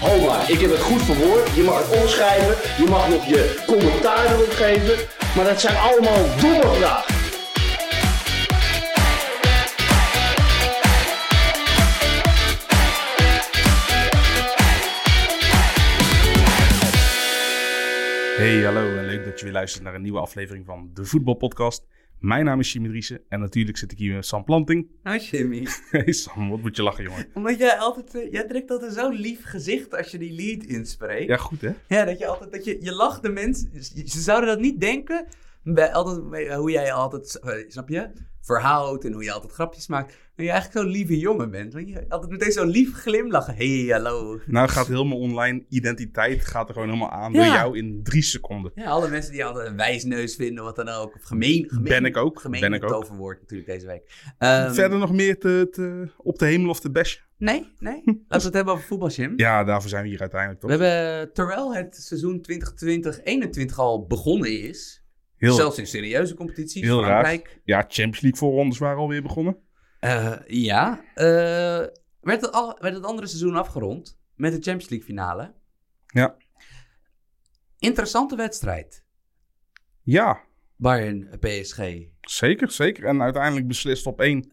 Ho maar, ik heb het goed verwoord. Je mag het omschrijven, je mag nog je commentaar erop geven. Maar dat zijn allemaal domme vragen. Hey, hallo en leuk dat je weer luistert naar een nieuwe aflevering van de Voetbalpodcast. Mijn naam is Jimmy Driessen en natuurlijk zit ik hier met Sam Planting. Nou, Jimmy. Hey Sam, wat moet je lachen, jongen? Omdat jij altijd... eh, jij trekt altijd zo'n lief gezicht als je die lead inspreekt. Ja, goed hè? Ja, dat je altijd... Dat je, je lacht de mensen... Ze zouden dat niet denken... Bij altijd, bij hoe jij altijd... eh, Snap je? Verhoudt en hoe je altijd grapjes maakt. Maar je eigenlijk zo'n lieve jongen bent. Want je altijd meteen zo'n lief glimlachen. Hey, hallo. Nou gaat helemaal online identiteit gaat er gewoon helemaal aan Ja. door jou in drie seconden. Ja, alle mensen die altijd een wijsneus vinden, wat dan ook. Of gemeen. gemeen Ben ik ook, Gemeen ben ik ook. toverwoord natuurlijk deze week. Ehm, Verder nog meer te, te, op de hemel of te bashen? Nee, nee. Laten we het hebben over voetbal, Jim. Ja, daarvoor zijn we hier uiteindelijk toch? We hebben, terwijl het seizoen 2020-21 al begonnen is, Heel, zelfs in serieuze competities, heel raar. Ja, Champions League voorrondes waren alweer begonnen. eh, ja, eh, werd, het al, werd het andere seizoen afgerond met de Champions League finale. Ja. Interessante wedstrijd. Ja, Bayern PSG. zeker, zeker. En uiteindelijk beslist op één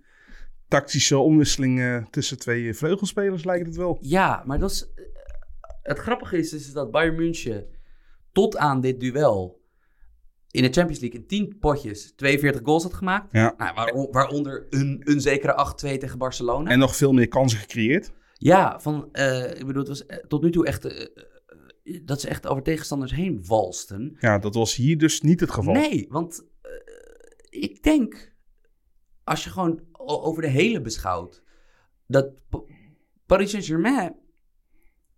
tactische omwisseling eh, tussen twee vleugelspelers lijkt het wel. Ja, maar dat is, het grappige is, is dat Bayern München tot aan dit duel in de Champions League in 10 potjes 42 goals had gemaakt. Ja. Nou, waar- waaronder een, een zekere 8-2 tegen Barcelona. En nog veel meer kansen gecreëerd. Ja, van, eh, ik bedoel, het was eh, tot nu toe echt eh, dat ze echt over tegenstanders heen walsten. Ja, dat was hier dus niet het geval. Nee, want ik denk, als je gewoon over de hele beschouwt, dat Pa- Paris Saint-Germain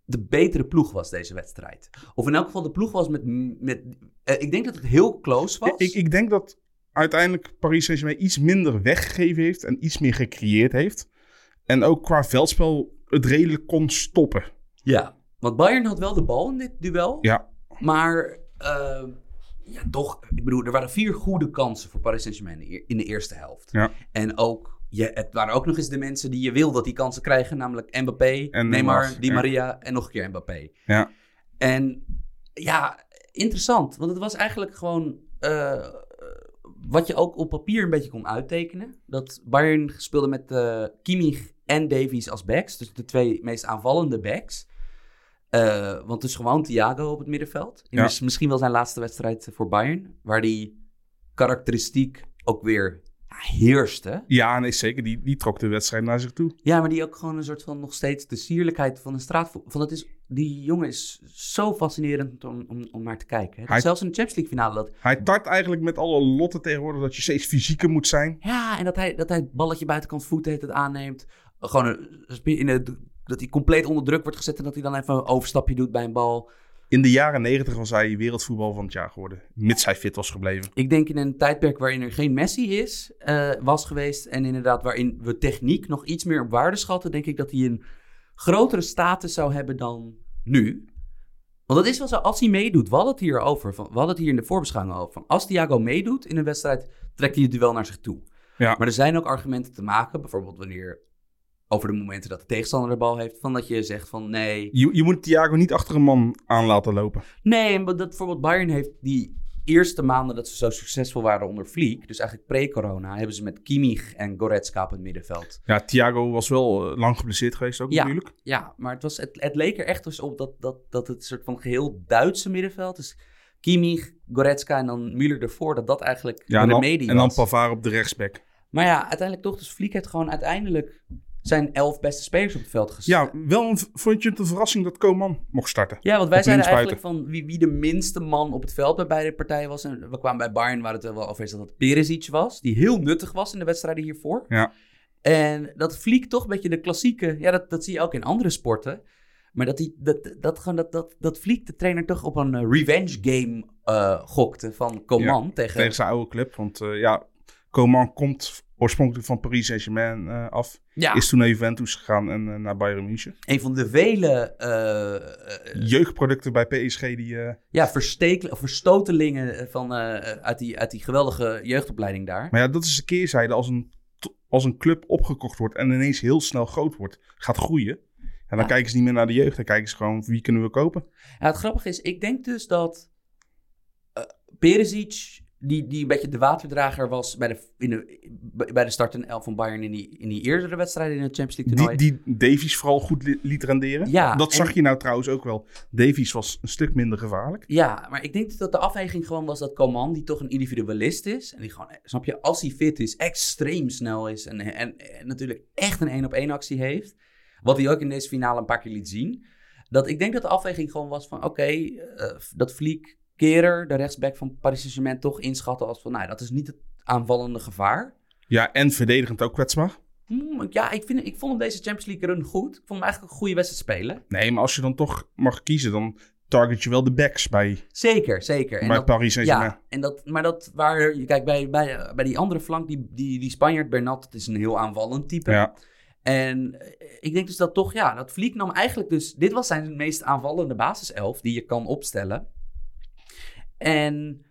de betere ploeg was deze wedstrijd. Of in elk geval de ploeg was met... met eh, ik denk dat het heel close was. Ik, ik denk dat uiteindelijk Paris Saint-Germain iets minder weggegeven heeft en iets meer gecreëerd heeft. En ook qua veldspel het redelijk kon stoppen. Ja, want Bayern had wel de bal in dit duel. Ja, Maar eh, ja, toch, ik bedoel, er waren vier goede kansen voor Paris Saint-Germain in de in de eerste helft. ja. En ook, je, het waren ook nog eens de mensen die je wil dat die kansen krijgen, namelijk Mbappé, En Neymar, Di ja. Maria en nog een keer Mbappé. ja. En ja, interessant, want het was eigenlijk gewoon eh, wat je ook op papier een beetje kon uittekenen. Dat Bayern speelde met eh Kimmich en Davies als backs, dus de twee meest aanvallende backs. Eh, want dus gewoon Thiago op het middenveld. Ja. mis- misschien wel zijn laatste wedstrijd voor Bayern, waar die karakteristiek ook weer heerste. ja nee, zeker. Die, die trok de wedstrijd naar zich toe. Ja, maar die ook gewoon een soort van nog steeds de sierlijkheid van een straatvoetbal. Van dat is, die jongen is zo fascinerend om, om, om naar te kijken. Hij- Zelfs in de Champions League finale. Dat, Hij tart eigenlijk met alle lotten tegenwoordig dat je steeds fysieker moet zijn. ja, en dat hij, dat hij het balletje buitenkant voet heet het aanneemt. Gewoon een, in de, dat hij compleet onder druk wordt gezet en dat hij dan even een overstapje doet bij een bal. In de jaren negentig was hij wereldvoetbal van het jaar geworden. Mits hij fit was gebleven. Ik denk in een tijdperk waarin er geen Messi is, eh, was geweest. En inderdaad waarin we techniek nog iets meer op waarde schatten. Denk ik dat hij een grotere status zou hebben dan nu. Want dat is wel zo, als hij meedoet, we hadden het hier over. Van, we hadden het hier in de voorbeschouwing over. Van, als Thiago meedoet in een wedstrijd, trekt hij het duel naar zich toe. Ja. Maar er zijn ook argumenten te maken. Bijvoorbeeld wanneer, over de momenten dat de tegenstander de bal heeft. Van dat je zegt van nee, Je, je moet Thiago niet achter een man aan laten lopen. Nee, en dat bijvoorbeeld Bayern heeft die eerste maanden dat ze zo succesvol waren onder Fliek, dus eigenlijk pre-corona, hebben ze met Kimmich en Goretzka op het middenveld. Ja, Thiago was wel eh, lang geblesseerd geweest ook Ja. natuurlijk. Ja, maar het, was, het, het leek er echt dus op dat, dat, dat het soort van geheel Duitse middenveld, dus Kimmich, Goretzka en dan Müller ervoor, dat dat eigenlijk Ja, de dan, remedie en dan was. Pavard op de rechtsback. Maar ja, uiteindelijk toch, dus Fliek heeft gewoon uiteindelijk zijn elf beste spelers op het veld gezet. Ja, wel een, vond je het een verrassing dat Koman mocht starten? Ja, want wij zeiden linksbuiten. eigenlijk van wie, wie de minste man op het veld bij beide partijen was. En we kwamen bij Bayern waar het wel over is dat het Perisic was. Die heel nuttig was in de wedstrijden hiervoor. Ja. En dat Fliek toch een beetje de klassieke... Ja, dat, dat zie je ook in andere sporten. Maar dat, die, dat, dat, gewoon dat, dat, dat Vliek, de trainer, toch op een eh, revenge game eh, gokte van Coman tegen... Tegen zijn oude club. Want eh, ja, Coman komt oorspronkelijk van Paris Saint-Germain eh, af. Ja, Is toen naar Juventus gegaan en eh, naar Bayern München. een van de vele eh, Jeugdproducten bij PSG die... eh, ja, verstekel, verstotelingen van, eh, uit, die, uit die geweldige jeugdopleiding daar. Maar ja, dat is de keerzijde als een, als een club opgekocht wordt en ineens heel snel groot wordt, gaat groeien. En dan Ja. kijken ze niet meer naar de jeugd, dan kijken ze gewoon wie kunnen we kopen. Ja, het grappige is, ik denk dus dat Perisic, die, die een beetje de waterdrager was bij de, in de, bij de start en elf van Bayern in die, in die eerdere wedstrijden in het Champions League toernooi. Die, die Davies vooral goed li- liet renderen. Ja, dat zag je nou trouwens ook wel. Davies was een stuk minder gevaarlijk. Ja, maar ik denk dat de afweging gewoon was dat Coman, die toch een individualist is, en die gewoon, snap je, als hij fit is, extreem snel is en, en, en natuurlijk echt een één-op-één actie heeft, wat hij ook in deze finale een paar keer liet zien, dat ik denk dat de afweging gewoon was van, oké, eh, dat Vliek Kerer, de rechtsback van Paris Saint-Germain, toch inschatten als van, nou, dat is niet het aanvallende gevaar. Ja, en verdedigend ook kwetsbaar. Hmm, ja, ik, vind, ik vond hem deze Champions League run goed. Ik vond hem eigenlijk een goede wedstrijd spelen. Nee, maar als je dan toch mag kiezen, dan target je wel de backs bij, Zeker, zeker. En bij dat- Paris Saint-Germain. Ja, en dat, maar dat waar, je kijk, bij, bij, bij die andere flank, die, die, die Spanjaard Bernat, dat is een heel aanvallend type. Ja. En eh, ik denk dus dat toch, ja, dat Vliek nam eigenlijk dus, dit was zijn meest aanvallende basiself die je kan opstellen. En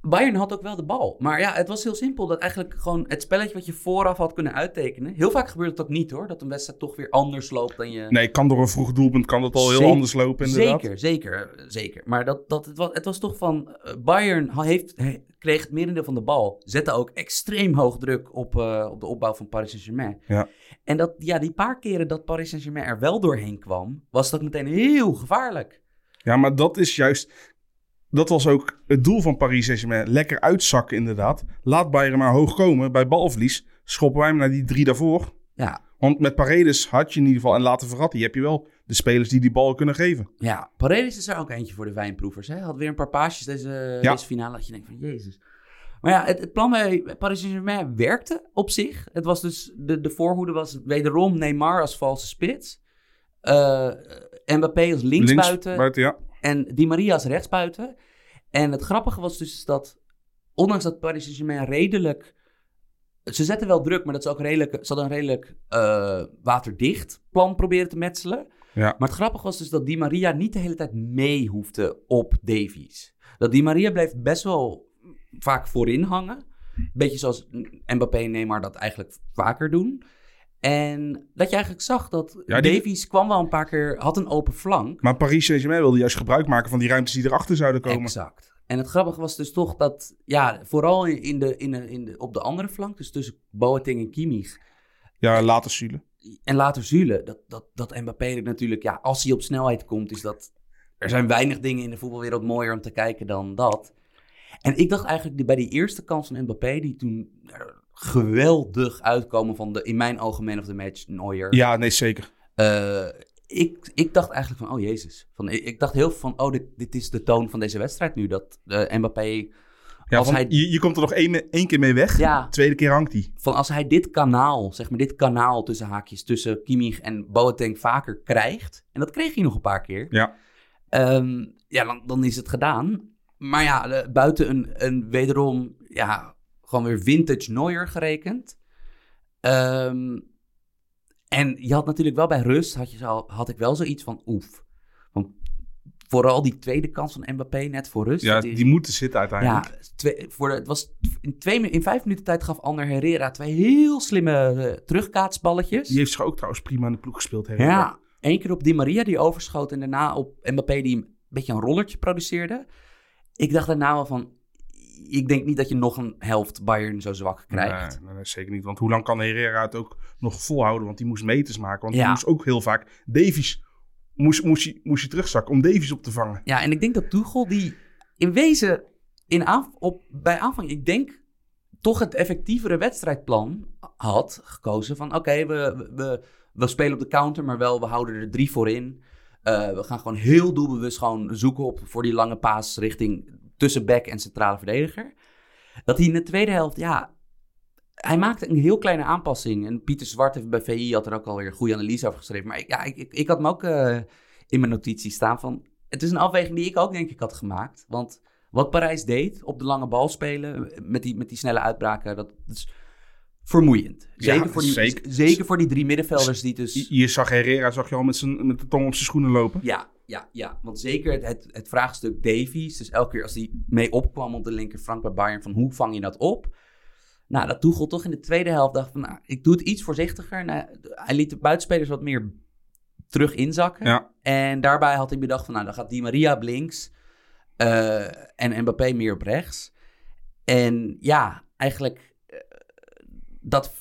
Bayern had ook wel de bal. Maar ja, het was heel simpel. Dat eigenlijk gewoon het spelletje wat je vooraf had kunnen uittekenen. Heel vaak gebeurt het ook niet hoor. Dat een wedstrijd toch weer anders loopt dan je... Nee, kan door een vroeg doelpunt kan dat al heel Zeker- anders lopen inderdaad. Zeker, zeker, zeker. Maar dat, dat, het, was, het was toch van... eh, Bayern heeft, he- kreeg het merendeel van de bal. Zette ook extreem hoog druk op, eh, op de opbouw van Paris Saint-Germain. Ja. En dat, ja, die paar keren dat Paris Saint-Germain er wel doorheen kwam... was dat meteen heel gevaarlijk. Ja, maar dat is juist... Dat was ook het doel van Paris Saint-Germain. Lekker uitzakken inderdaad. Laat Bayern maar hoog komen. Bij balverlies schoppen wij hem naar die drie daarvoor. Ja, Want met Paredes had je in ieder geval... En laten verratten, heb je wel de spelers die die bal kunnen geven. ja. Paredes is er ook eentje voor de wijnproevers. Hè? Had weer een paar paasjes deze, Ja. deze finale. Dat je denkt van, jezus. Maar ja, het, het plan bij Paris Saint-Germain werkte op zich. Het was dus, de, de voorhoede was wederom Neymar als valse spits. Eh Mbappé als linksbuiten. buiten, ja. En Di Maria als rechtsbuiten. En het grappige was dus dat, ondanks dat Paris Saint-Germain redelijk... Ze zetten wel druk, maar dat ze ook redelijk... Ze hadden een redelijk eh, waterdicht plan proberen te metselen. Ja. Maar het grappige was dus dat Di Maria niet de hele tijd mee hoefde op Davies. Dat Di Maria bleef best wel vaak voorin hangen. Beetje zoals Mbappé en Neymar dat eigenlijk vaker doen. En dat je eigenlijk zag dat Ja, die- Davies kwam wel een paar keer... Had een open flank. Maar Paris Saint-Germain wilde juist gebruik maken van die ruimtes die erachter zouden komen. Exact. En het grappige was dus toch dat, ja, vooral in de, in de, in de, op de andere flank, dus tussen Boateng en Kimmich Ja, later Sule. en later Zule, dat, dat, dat Mbappé natuurlijk, ja, als hij op snelheid komt, is dat, er zijn weinig dingen in de voetbalwereld mooier om te kijken dan dat. En ik dacht eigenlijk bij die eerste kans van Mbappé, die toen geweldig uitkomen van de, in mijn ogen man of the match, Neuer. Ja, nee, zeker. Eh, ik, ik dacht eigenlijk van, oh jezus. Van, ik, ik dacht heel veel van, oh, dit, dit is de toon van deze wedstrijd nu. Dat eh, Mbappé, Ja, Als van- hij- je, je komt er nog één, één keer mee weg. ja, Tweede keer hangt hij. van als hij dit kanaal, zeg maar dit kanaal tussen haakjes, tussen Kimmich en Boateng vaker krijgt. En dat kreeg hij nog een paar keer. Ja. Ehm, ja, dan, dan is het gedaan. Maar ja, de- buiten een, een wederom, ja, gewoon weer vintage Neuer gerekend. Ehm, en je had natuurlijk wel bij rust, had, je zo, had ik wel zoiets van oef. Want vooral die tweede kans van Mbappé net voor rust. Ja, die- die moeten zitten uiteindelijk. ja, twee, voor de, het was in, twee, in vijf minuten tijd gaf Ander Herrera twee heel slimme eh, terugkaatsballetjes. Die heeft zich ook trouwens prima in de ploeg gespeeld. hè. Ja, één keer op Di Maria die overschoot en daarna op Mbappé die een beetje een rollertje produceerde. Ik dacht daarna wel van, ik denk niet dat je nog een helft Bayern zo zwak krijgt. Nee, zeker niet. Want hoe lang kan Herrera het ook nog volhouden? Want die moest meters maken. Want Ja. die moest ook heel vaak... Davies moest, moest, hij, moest hij terugzakken om Davies op te vangen. Ja, en ik denk dat Tuchel die in wezen in aanv- op, bij aanvang, ik denk toch het effectievere wedstrijdplan had gekozen van oké, we, we- we, we spelen op de counter, maar wel we houden er drie voor in. Eh, we gaan gewoon heel doelbewust gewoon zoeken op voor die lange paas richting tussen back en centrale verdediger. Dat hij in de tweede helft, ja, hij maakte een heel kleine aanpassing. En Pieter Zwart heeft bij VI had er ook alweer een goede analyse over geschreven. Maar ik, ja, ik, ik, ik had hem ook eh, in mijn notities staan van... Het is een afweging die ik ook denk ik had gemaakt. Want wat Parijs deed op de lange bal spelen... met die, met die snelle uitbraken, dat, dat is vermoeiend. Ja, Zeker, voor die, zeker. zeker voor die drie middenvelders die dus... Je, je zag Herrera, zag je al met, zijn, met de tong op zijn schoenen lopen. Ja, ja, ja. Want zeker het, het, het vraagstuk Davies. Dus elke keer als hij mee opkwam op de linkerflank bij Bayern, van hoe vang je dat op? Nou, dat Tuchel toch in de tweede helft dacht van, nou, ik doe het iets voorzichtiger. Nou, hij liet de buitenspelers wat meer terug inzakken. Ja. En daarbij had hij bedacht van, nou, dan gaat Di Maria op links eh, en Mbappé meer op rechts. En ja, eigenlijk, eh, dat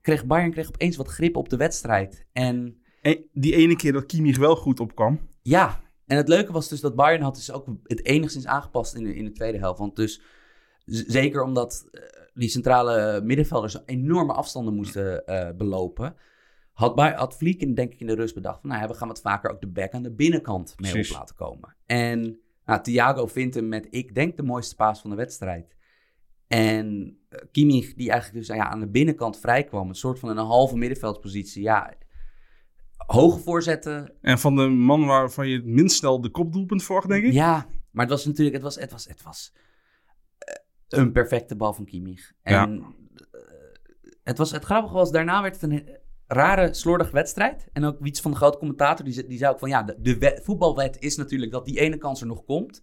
kreeg Bayern kreeg opeens wat grip op de wedstrijd. En En die ene keer dat Kimmich wel goed opkwam. Ja, en het leuke was dus dat Bayern had dus ook het enigszins aangepast in de, in de tweede helft. Want dus, zeker omdat eh, die centrale middenvelders enorme afstanden moesten eh, belopen... Had, Vlieken denk ik in de rust bedacht van... Nou ja, we gaan wat vaker ook de back aan de binnenkant mee Precies. op laten komen. En nou, Thiago vindt hem met, ik denk, de mooiste paas van de wedstrijd. En eh, Kimmich, die eigenlijk dus ja, aan de binnenkant vrij kwam... Een soort van een halve middenveldspositie, ja... Hoge voorzetten, En van de man waarvan je het minst snel de kopdoelpunt voor, denk ik. ja, maar het was natuurlijk, het was, het was, het was eh, een perfecte bal van Kimmich. En eh, het, was, het grappige was, daarna werd het een rare, slordige wedstrijd. En ook iets van de grote commentator, die, die zei ook van, ja, de, de wet- voetbalwet is natuurlijk dat die ene kans er nog komt.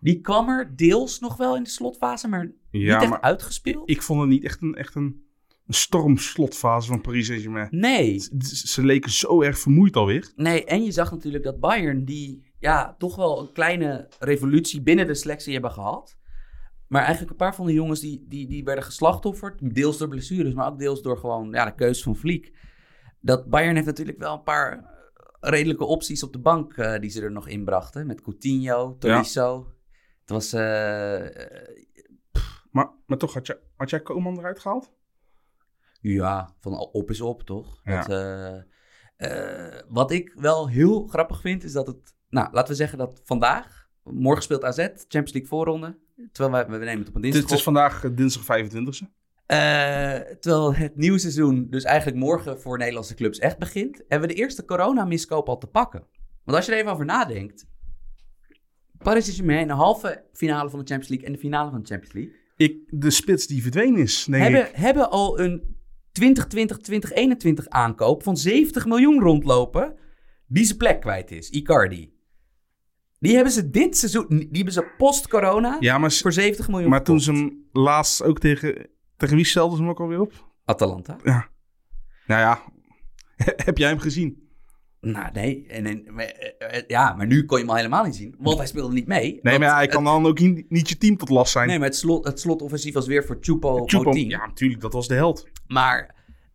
Die kwam er deels nog wel in de slotfase, maar Ja, niet echt maar uitgespeeld. ik vond het niet echt een, echt een, een stormslotfase van Paris Saint-Germain. Nee, Ze- Ze leken zo erg vermoeid alweer. Nee, en je zag natuurlijk dat Bayern, die ja, toch wel een kleine revolutie binnen de selectie hebben gehad. Maar eigenlijk een paar van de jongens die, die, die werden geslachtofferd. Deels door blessures, maar ook deels door gewoon ja, de keuze van Vliek. Dat Bayern heeft natuurlijk wel een paar eh, redelijke opties op de bank eh, die ze er nog inbrachten. Met Coutinho, Tolisso. Het was... eh, Maar, maar toch, had, jij had jij Koeman eruit gehaald? Ja, van op is op, toch? Ja. Dat, eh, eh, wat ik wel heel grappig vind, is dat het... Nou, laten we zeggen dat vandaag, morgen speelt AZ, Champions League voorronde. Terwijl wij, we nemen het op een dinsdag het is vandaag eh, dinsdag 25e. Eh, terwijl het nieuwe seizoen dus eigenlijk morgen voor Nederlandse clubs echt begint. Hebben we de eerste corona-miskoop al te pakken. Want als je er even over nadenkt... Paris Saint-Germain in de halve finale van de Champions League en de finale van de Champions League... Ik, de spits die verdwenen is, denk hebben, hebben al een 2020, 2021 aankoop van 70 miljoen rondlopen. Die zijn plek kwijt is. Icardi. Die hebben ze dit seizoen. Die hebben ze post-corona Ja, maar, voor 70 miljoen. maar toen ze hem laatst ook tegen... Tegen wie stelden ze hem ook alweer op? Atalanta. Ja. Nou ja, heb jij hem gezien? Nou, nee. En, en, maar, eh, eh, ja, maar nu kon je hem al helemaal niet zien. Want hij speelde niet mee. Nee, Want maar ja, hij kan dan ook niet, niet je team tot last zijn. Nee, maar het, slot, het slotoffensief was weer voor Chupo Moting. ja, natuurlijk, dat was de held. Maar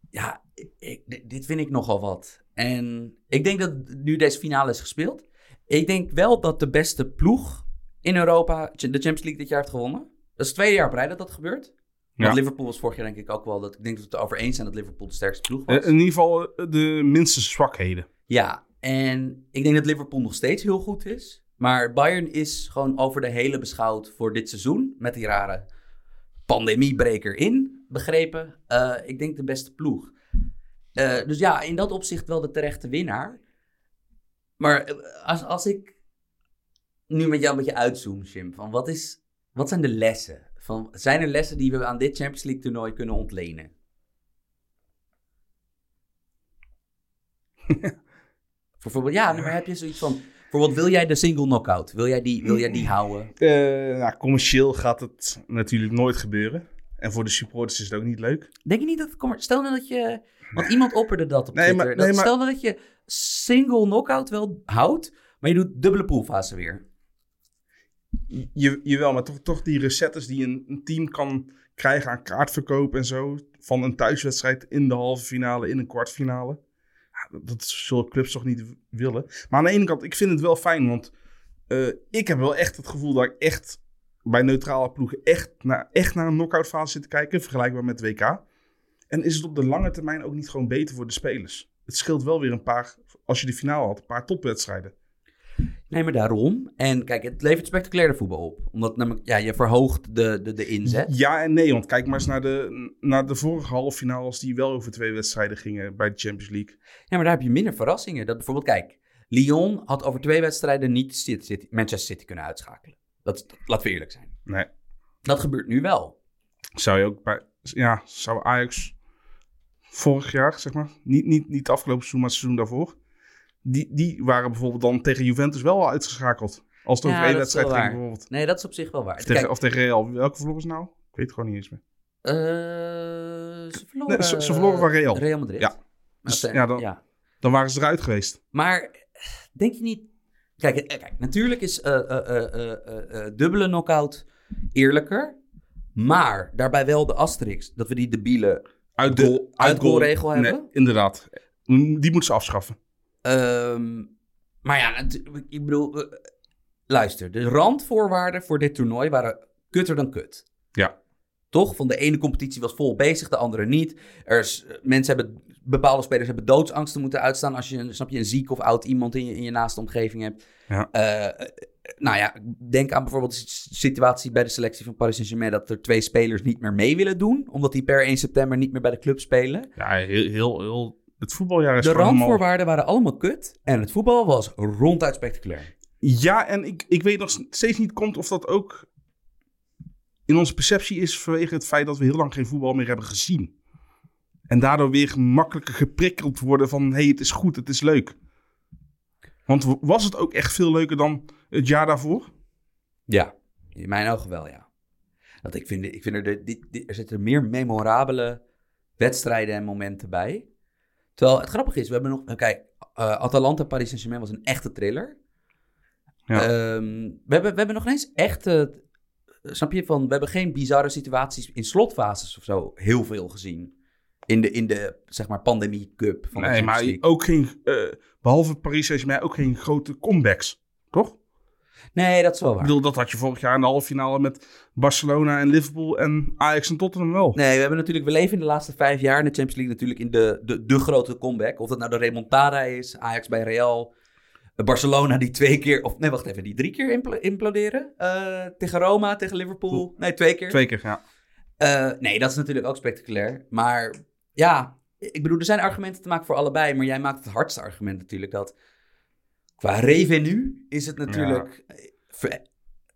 ja, ik, dit- vind ik nogal wat. En ik denk dat nu deze finale is gespeeld. Ik denk wel dat de beste ploeg in Europa de Champions League dit jaar heeft gewonnen. Dat is het tweede jaar op rij dat dat gebeurt. Want Ja. Liverpool was vorig jaar denk ik ook wel... Dat, ik denk dat we het erover eens zijn dat Liverpool de sterkste ploeg was. Eh, in ieder geval eh, de minste zwakheden. Ja, en ik denk dat Liverpool nog steeds heel goed is. Maar Bayern is gewoon over de hele beschouwd voor dit seizoen. Met die rare pandemiebreker in, begrepen. Eh, ik denk de beste ploeg. Eh, dus ja, in dat opzicht wel de terechte winnaar. Maar eh, als, als ik nu met jou een beetje uitzoom, Jim. Van wat, is, wat zijn de lessen? Van, zijn er lessen die we aan dit Champions League toernooi kunnen ontlenen? Bijvoorbeeld, ja, maar heb je zoiets van... Bijvoorbeeld, wil jij de single knockout? Wil jij die, wil jij die houden? Nou, commercieel gaat het natuurlijk nooit gebeuren. En voor de supporters is het ook niet leuk. Denk je niet dat... Kom, stel nou dat je... Want iemand opperde dat op Nee, Twitter. maar- dat, nee, maar- Stel nou dat je single knockout wel houdt, maar je doet dubbele poolfase weer. Je, jawel, maar toch, toch die recettes die een, een team kan krijgen aan kaartverkoop en zo. Van een thuiswedstrijd in de halve finale, in een kwartfinale. Ja, dat, dat zullen clubs toch niet willen. Maar aan de ene kant, ik vind het wel fijn. Want eh, ik heb wel echt het gevoel dat ik echt bij neutrale ploegen echt naar, echt naar een knockout fase zit te kijken. Vergelijkbaar met WK. En is het op de lange termijn ook niet gewoon beter voor de spelers? Het scheelt wel weer een paar, als je de finale had, een paar topwedstrijden. Nee, maar daarom. En kijk, het levert spectaculaire voetbal op. Omdat namelijk, ja, je verhoogt de, de, de inzet. Ja en nee, want kijk maar eens naar de, naar de vorige halve finales die wel over twee wedstrijden gingen bij de Champions League. Ja, maar daar heb je minder verrassingen. Dat bijvoorbeeld, kijk, Lyon had over twee wedstrijden niet Manchester City kunnen uitschakelen. Dat, laten we eerlijk zijn. Nee. Dat gebeurt nu wel. Zou je ook bij, ja, zou Ajax vorig jaar, zeg maar, niet, niet, niet het afgelopen seizoen, maar het seizoen daarvoor, die, die waren bijvoorbeeld dan tegen Juventus wel al uitgeschakeld. Als het Ja, over één wedstrijd ging bijvoorbeeld. Nee, dat is op zich wel waar. Of tegen, Kijk, of tegen Real. Welke verloren ze nou? Ik weet het gewoon niet eens meer. eh, ze verloren... Nee, ze- ze verloren van Real. Real Madrid. Ja. Maar Dus, ze- ja, dan- ja. Dan waren ze eruit geweest. Maar denk je niet... Kijk, eh, kijk natuurlijk is eh, eh, eh, dubbele knockout eerlijker. Maar daarbij wel de asterisk dat we die debiele Uit Goal- uitgoalregel Nee, hebben? inderdaad. Die moeten ze afschaffen. Ehm, maar ja, ik bedoel, eh, luister, de randvoorwaarden voor dit toernooi waren kutter dan kut. Ja. Toch? Van de ene competitie was vol bezig, de andere niet. Er is, eh, mensen hebben, bepaalde spelers hebben doodsangsten moeten uitstaan als je, snap je, een ziek of oud iemand in je, in je naaste omgeving hebt. Ja. Eh, eh, nou ja, denk aan bijvoorbeeld de situatie bij de selectie van Paris Saint-Germain dat er twee spelers niet meer mee willen doen, omdat die per 1 september niet meer bij de club spelen. Ja, heel, heel, heel het voetbaljaar is De randvoorwaarden waren allemaal kut. En het voetbal was ronduit spectaculair. Ja, en ik, ik weet nog steeds niet komt of dat ook in onze perceptie is vanwege het feit dat we heel lang geen voetbal meer hebben gezien. En daardoor weer makkelijker geprikkeld worden van hé, hey, het is goed, het is leuk. Want was het ook echt veel leuker dan het jaar daarvoor? Ja, in mijn ogen wel, ja. Want ik vind, ik vind er, de, die- die- er zitten meer memorabele wedstrijden en momenten bij. Terwijl het grappige is, we hebben nog... Kijk, eh, Atalanta Paris Saint-Germain was een echte thriller. Ja. Ehm, we, hebben, we hebben nog eens echte... Snap je? Van, we hebben geen bizarre situaties in slotfases of zo heel veel gezien. In de, in de zeg maar, pandemie cup van nee, maar League. ook geen, eh, behalve Paris Saint-Germain, ook geen grote comebacks. Toch? Nee, dat is wel Ik waar. bedoel, dat had je vorig jaar in de halve finale met Barcelona en Liverpool en Ajax en Tottenham wel. Nee, we hebben natuurlijk, we leven in de laatste vijf jaar in de Champions League natuurlijk in de, de, de grote comeback. Of dat nou de remontada is, Ajax bij Real, Barcelona die twee keer, of nee wacht even, die drie keer impl- imploderen. Eh, tegen Roma, tegen Liverpool, nee twee keer. Twee keer, ja. Eh, nee, dat is natuurlijk ook spectaculair. Maar ja, ik bedoel, er zijn argumenten te maken voor allebei. Maar jij maakt het hardste argument natuurlijk dat qua revenue is het natuurlijk... eh, ver-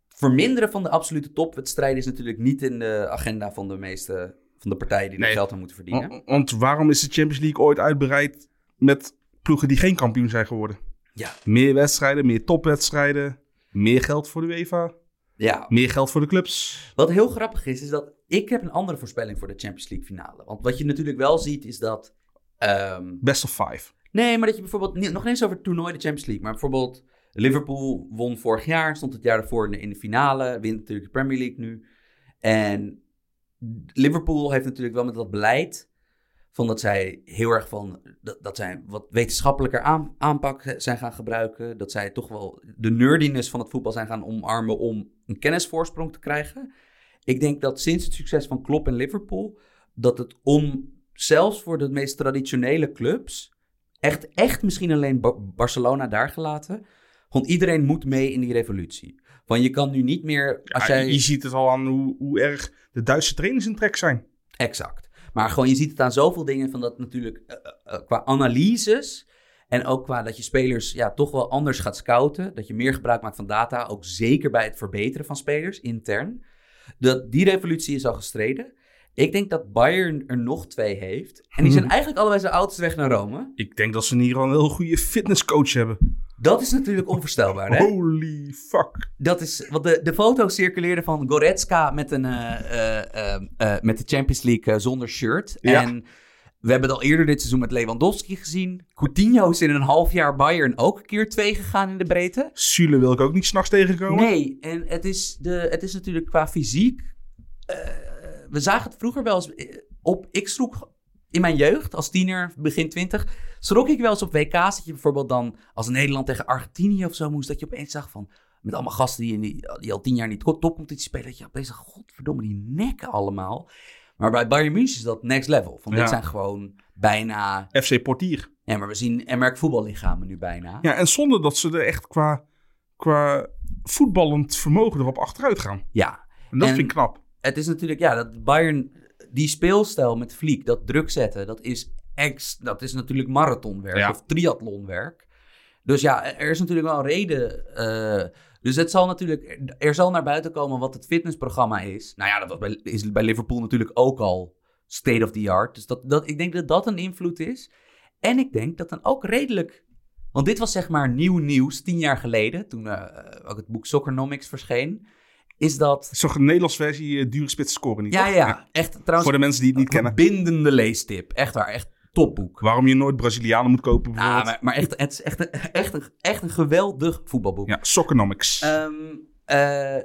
verminderen van de absolute topwedstrijden is natuurlijk niet in de agenda van de meeste van de partijen die er Nee. geld aan moeten verdienen. Want, want waarom is de Champions League ooit uitbreid met ploegen die geen kampioen zijn geworden? Ja. Meer wedstrijden, meer topwedstrijden, meer geld voor de UEFA, Ja, meer geld voor de clubs. wat heel grappig is, is dat ik heb een andere voorspelling voor de Champions League finale. Want wat je natuurlijk wel ziet is dat... ehm, Best of five. Nee, maar dat je bijvoorbeeld nog niet eens over het toernooi de Champions League, maar bijvoorbeeld Liverpool won vorig jaar, stond het jaar daarvoor in de, in de finale, wint natuurlijk de Premier League nu. En Liverpool heeft natuurlijk wel met dat beleid van dat zij heel erg van dat, dat zij wat wetenschappelijker aan, aanpak zijn gaan gebruiken, dat zij toch wel de nerdiness van het voetbal zijn gaan omarmen om een kennisvoorsprong te krijgen. Ik denk dat sinds het succes van Klopp en Liverpool dat het om zelfs voor de meest traditionele clubs echt, echt misschien alleen Ba- Barcelona daar gelaten. Want iedereen moet mee in die revolutie. Van je kan nu niet meer. Als Ja, jij... Je ziet het al aan hoe, hoe erg de Duitse trainers in trek zijn. Exact. Maar gewoon, je ziet het aan zoveel dingen van dat natuurlijk eh, eh, eh, qua analyses. En ook qua dat je spelers ja, toch wel anders gaat scouten. Dat je meer gebruik maakt van data. Ook zeker bij het verbeteren van spelers intern. Dat, die revolutie is al gestreden. Ik denk dat Bayern er nog twee heeft. En die zijn eigenlijk allebei zijn oudste weg naar Rome. Ik denk dat ze in ieder geval een heel goede fitnesscoach hebben. Dat is natuurlijk onvoorstelbaar, hè? Holy fuck. Dat is, want de, de foto circuleerde van Goretzka met, een, eh, eh, eh, met de Champions League zonder shirt. Ja. En we hebben het al eerder dit seizoen met Lewandowski gezien. Coutinho is in een half jaar Bayern ook een keer twee gegaan in de breedte. Sule wil ik ook niet s'nachts tegenkomen. Nee, en het is, de, het is natuurlijk qua fysiek... we zagen het vroeger wel eens op... Ik sloeg in mijn jeugd, als tiener, begin twintig... schrok ik wel eens op WK's dat je bijvoorbeeld dan... als Nederland tegen Argentinië of zo moest... dat je opeens zag van... met allemaal gasten die, in die, die al tien jaar niet top- topcompetitie spelen... dat je opeens zag, godverdomme, die nekken allemaal. Maar bij Bayern München is dat next level. Van Ja. dit zijn gewoon bijna... FC Portier. Ja, maar we zien Emmerk voetballichamen nu bijna. Ja, en zonder dat ze er echt qua qua voetballend vermogen erop achteruit gaan. Ja, En dat En- vind ik knap. het is natuurlijk, ja, dat Bayern, die speelstijl met Vliek, dat druk zetten, dat is, ex, dat is natuurlijk marathonwerk Ja. of triathlonwerk. Dus ja, er is natuurlijk wel een reden. eh, dus het zal natuurlijk, er zal naar buiten komen wat het fitnessprogramma is. Nou ja, dat was bij, is bij Liverpool natuurlijk ook al state of the art. Dus dat, dat, ik denk dat dat een invloed is. En ik denk dat dan ook redelijk. Want dit was zeg maar nieuw nieuws, tien jaar geleden, toen eh, ook het boek Soccernomics verscheen. Is dat een Nederlands versie uh, dure spits scoren niet? ja, ja, echt trouwens. Voor de mensen die het niet kennen. Bindende leestip. Echt waar, echt topboek. Waarom je nooit Brazilianen moet kopen Ah, bijvoorbeeld. maar, maar echt, het is echt een, echt, een, echt een geweldig voetbalboek. Ja, Soccernomics. Ehm, eh,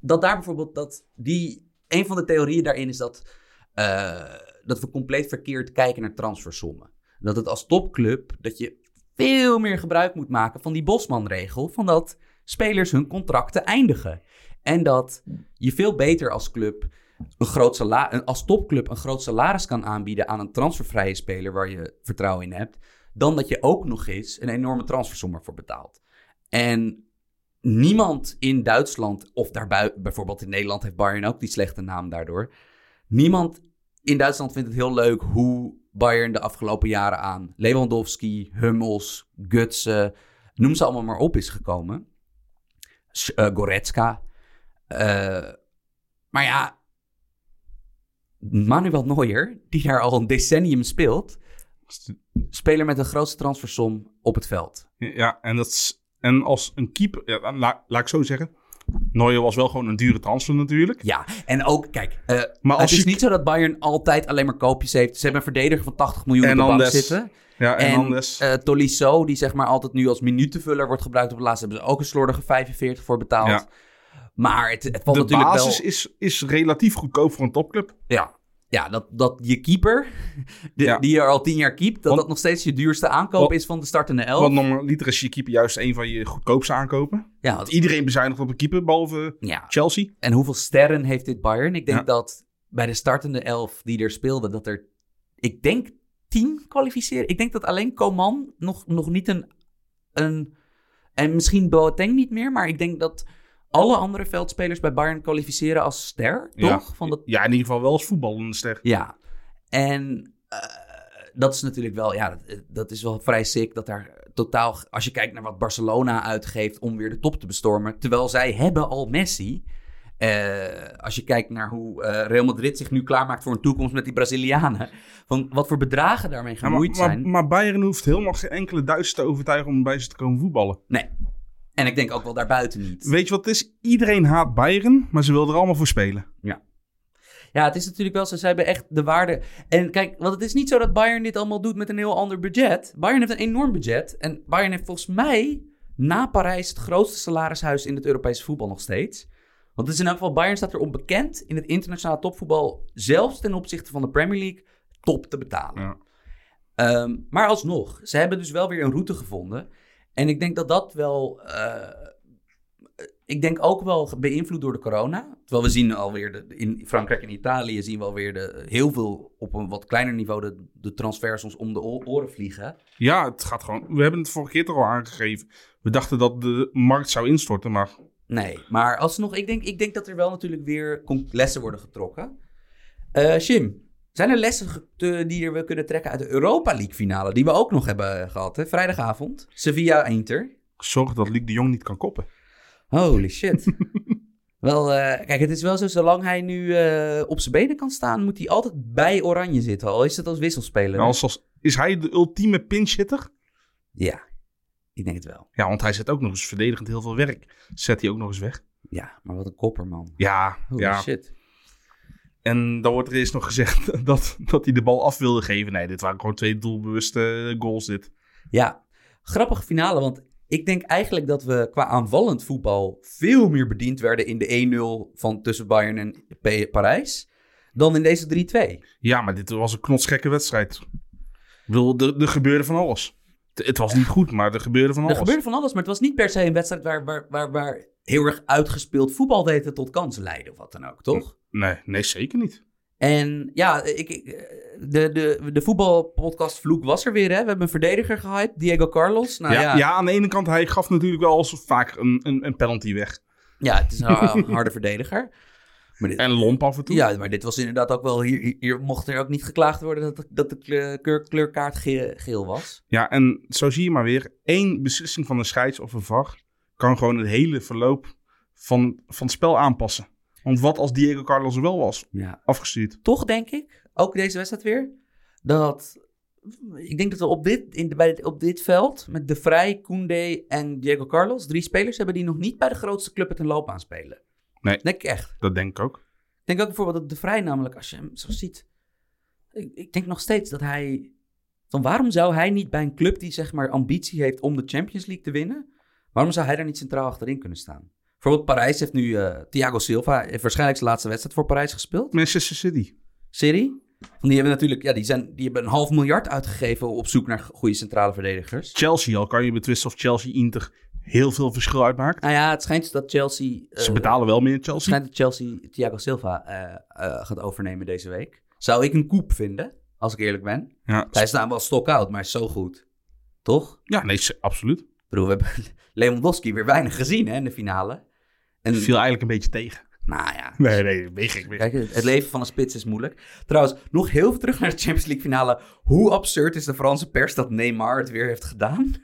dat daar bijvoorbeeld, dat die, een van de theorieën daarin is dat, eh, dat we compleet verkeerd kijken naar transfersommen. Dat het als topclub, dat je veel meer gebruik moet maken van die Bosman-regel, van dat spelers hun contracten eindigen. En dat je veel beter als club een groot sala- een- als topclub een groot salaris kan aanbieden aan een transfervrije speler waar je vertrouwen in hebt, dan dat je ook nog eens een enorme transfersom ervoor betaalt. En niemand in Duitsland, of daarbuiten, bijvoorbeeld in Nederland heeft Bayern ook die slechte naam daardoor. Niemand in Duitsland vindt het heel leuk hoe Bayern de afgelopen jaren aan Lewandowski, Hummels, Gutsen, noem ze allemaal maar op is gekomen. Eh, Goretzka. Eh, maar ja, Manuel Neuer, die daar al een decennium speelt, speler met de grootste transfersom op het veld. Ja, en, dat is, en als een keeper... Ja, la- laat ik zo zeggen. Neuer was wel gewoon een dure transfer natuurlijk. Ja, en ook, kijk, eh, Maar als het is je- niet zo dat Bayern altijd alleen maar koopjes heeft. Ze hebben een verdediger van 80 miljoen op de bank zitten. Ja, en, En anders... eh Tolisso, die zeg maar altijd nu als minutenvuller wordt gebruikt op het laatste, hebben ze ook een slordige 45 voor betaald. Ja. Maar het, het valt de natuurlijk basis wel... is, is relatief goedkoop voor een topclub. Ja, ja dat, dat je keeper, de- Ja. die je al tien jaar keept, dat Want- dat nog steeds je duurste aankoop Want- is van de startende elf. Want normaliter is je keeper juist een van je goedkoopste aankopen. ja, Want iedereen bezuinigt op een keeper, behalve ja, Chelsea. En hoeveel sterren heeft dit Bayern? Ik denk Ja. dat bij de startende elf die er speelden, dat er, ik denk, tien kwalificeren. Ik denk dat alleen Coman nog, nog niet een, een, en misschien Boateng niet meer, maar ik denk dat alle andere veldspelers bij Bayern kwalificeren als ster, Ja. toch? Van dat, Ja, in ieder geval wel als voetballende ster. ja. En eh, dat is natuurlijk wel, ja, dat, dat is wel vrij sick dat daar totaal, als je kijkt naar wat Barcelona uitgeeft om weer de top te bestormen, terwijl zij hebben al Messi. Eh, als je kijkt naar hoe eh, Real Madrid zich nu klaarmaakt voor een toekomst met die Brazilianen. Van wat voor bedragen daarmee Ja, maar, maar, zijn. maar Bayern hoeft helemaal geen enkele Duitsers te overtuigen om bij ze te komen voetballen. nee. En ik denk ook wel daarbuiten niet. Weet je wat het is? Iedereen haat Bayern, maar ze willen er allemaal voor spelen. Ja, het is natuurlijk wel zo. Ze hebben echt de waarde. En kijk, want het is niet zo dat Bayern dit allemaal doet met een heel ander budget. Bayern heeft een enorm budget. En Bayern heeft volgens mij na Parijs het grootste salarishuis in het Europese voetbal nog steeds. Want het is in elk geval, Bayern staat erom bekend in het internationale topvoetbal, zelfs ten opzichte van de Premier League, top te betalen. Ja. Ehm, maar alsnog, ze hebben dus wel weer een route gevonden. En ik denk dat dat wel. eh, ik denk ook wel beïnvloed door de corona. Terwijl we zien alweer de, in Frankrijk en Italië zien we alweer de, heel veel op een wat kleiner niveau de, de transfers ons om de oren vliegen. Ja, het gaat gewoon. We hebben het vorige keer toch al aangegeven. We dachten dat de markt zou instorten, maar Nee, maar alsnog, ik denk, ik denk dat er wel natuurlijk weer lessen worden getrokken. Eh Jim, zijn er lessen te- die we kunnen trekken uit de Europa League finale, die we ook nog hebben gehad, hè? vrijdagavond? Sevilla-Inter. zorg dat Luc de Jong niet kan koppen. Holy shit. wel, eh, kijk, het is wel zo, zolang hij nu eh, op zijn benen kan staan, moet hij altijd bij Oranje zitten, al is het als wisselspeler. hè? Als, als, is hij de ultieme pinch hitter? Ja, ik denk het wel. Ja, want hij zet ook nog eens verdedigend heel veel werk. Zet hij ook nog eens weg. Ja, maar wat een kopper, man. Ja, Holy ja. shit. En dan wordt er eerst nog gezegd dat, dat hij de bal af wilde geven. Nee, dit waren gewoon twee doelbewuste goals dit. Ja, grappige finale, want ik denk eigenlijk dat we qua aanvallend voetbal veel meer bediend werden in de 1-0 van tussen Bayern en P- Parijs dan in deze 3-2. Ja, maar dit was een knotsgekke wedstrijd. Ik bedoel, er, er gebeurde van alles. Het, was niet goed, maar er gebeurde van Er alles. gebeurde van alles, maar het was niet per se een wedstrijd waar, waar, waar, waar heel erg uitgespeeld voetbal weten tot kansen leiden of wat dan ook, toch? Nee, nee, zeker niet. En ja, ik, ik, de, de, de voetbalpodcast Vloek was er weer. Hè? We hebben een verdediger gehyped, Diego Carlos. Nou, ja, ja, ja. aan de ene kant, hij gaf natuurlijk wel als vaak een, een, een penalty weg. ja, het is een harde verdediger. Maar dit, En lomp af en toe. ja, maar dit was inderdaad ook wel... Hier, hier- mocht er ook niet geklaagd worden dat, de- dat de kleur, kleur- kleurkaart ge- geel was. Ja, en zo zie je maar weer. één beslissing van de scheids of een VAR kan gewoon het hele verloop van, van het spel aanpassen. Want wat als Diego Carlos er wel was Ja. afgestuurd? Toch denk ik, ook deze wedstrijd weer, dat... Ik denk dat we op dit, in de, bij dit, op dit veld met De Vrij, Koundé en Diego Carlos... drie spelers hebben die nog niet bij de grootste club het een loop aanspelen. Nee. Denk ik echt. Dat denk ik ook. Ik denk ook bijvoorbeeld dat De Vrij namelijk, als je hem zo ziet... Ik, ik denk nog steeds dat hij... Van waarom zou hij niet bij een club die zeg maar ambitie heeft om de Champions League te winnen... Waarom zou hij daar niet centraal achterin kunnen staan? Bijvoorbeeld Parijs heeft nu... eh, Thiago Silva heeft waarschijnlijk zijn laatste wedstrijd voor Parijs gespeeld. Manchester City. Want die hebben natuurlijk... Ja, die, zijn, die hebben een half miljard uitgegeven op zoek naar goede centrale verdedigers. Chelsea al kan je betwisten of Chelsea Inter heel veel verschil uitmaakt. Nou ja, het schijnt dus dat Chelsea... eh, Ze betalen wel meer Het Chelsea. schijnt dat Chelsea Thiago Silva eh, gaat overnemen deze week. Zou ik een koep vinden, als ik eerlijk ben. Ja, Hij is nou wel stock-out, maar is zo goed. Toch? ja nee, absoluut. Ik bedoel, we hebben Lewandowski weer weinig gezien hè, in de finale. En, Viel eigenlijk een beetje tegen. nou ja, Nee, nee, je Kijk, het leven van een spits is moeilijk. Trouwens, nog heel veel terug naar de Champions League finale. Hoe absurd is de Franse pers dat Neymar het weer heeft gedaan?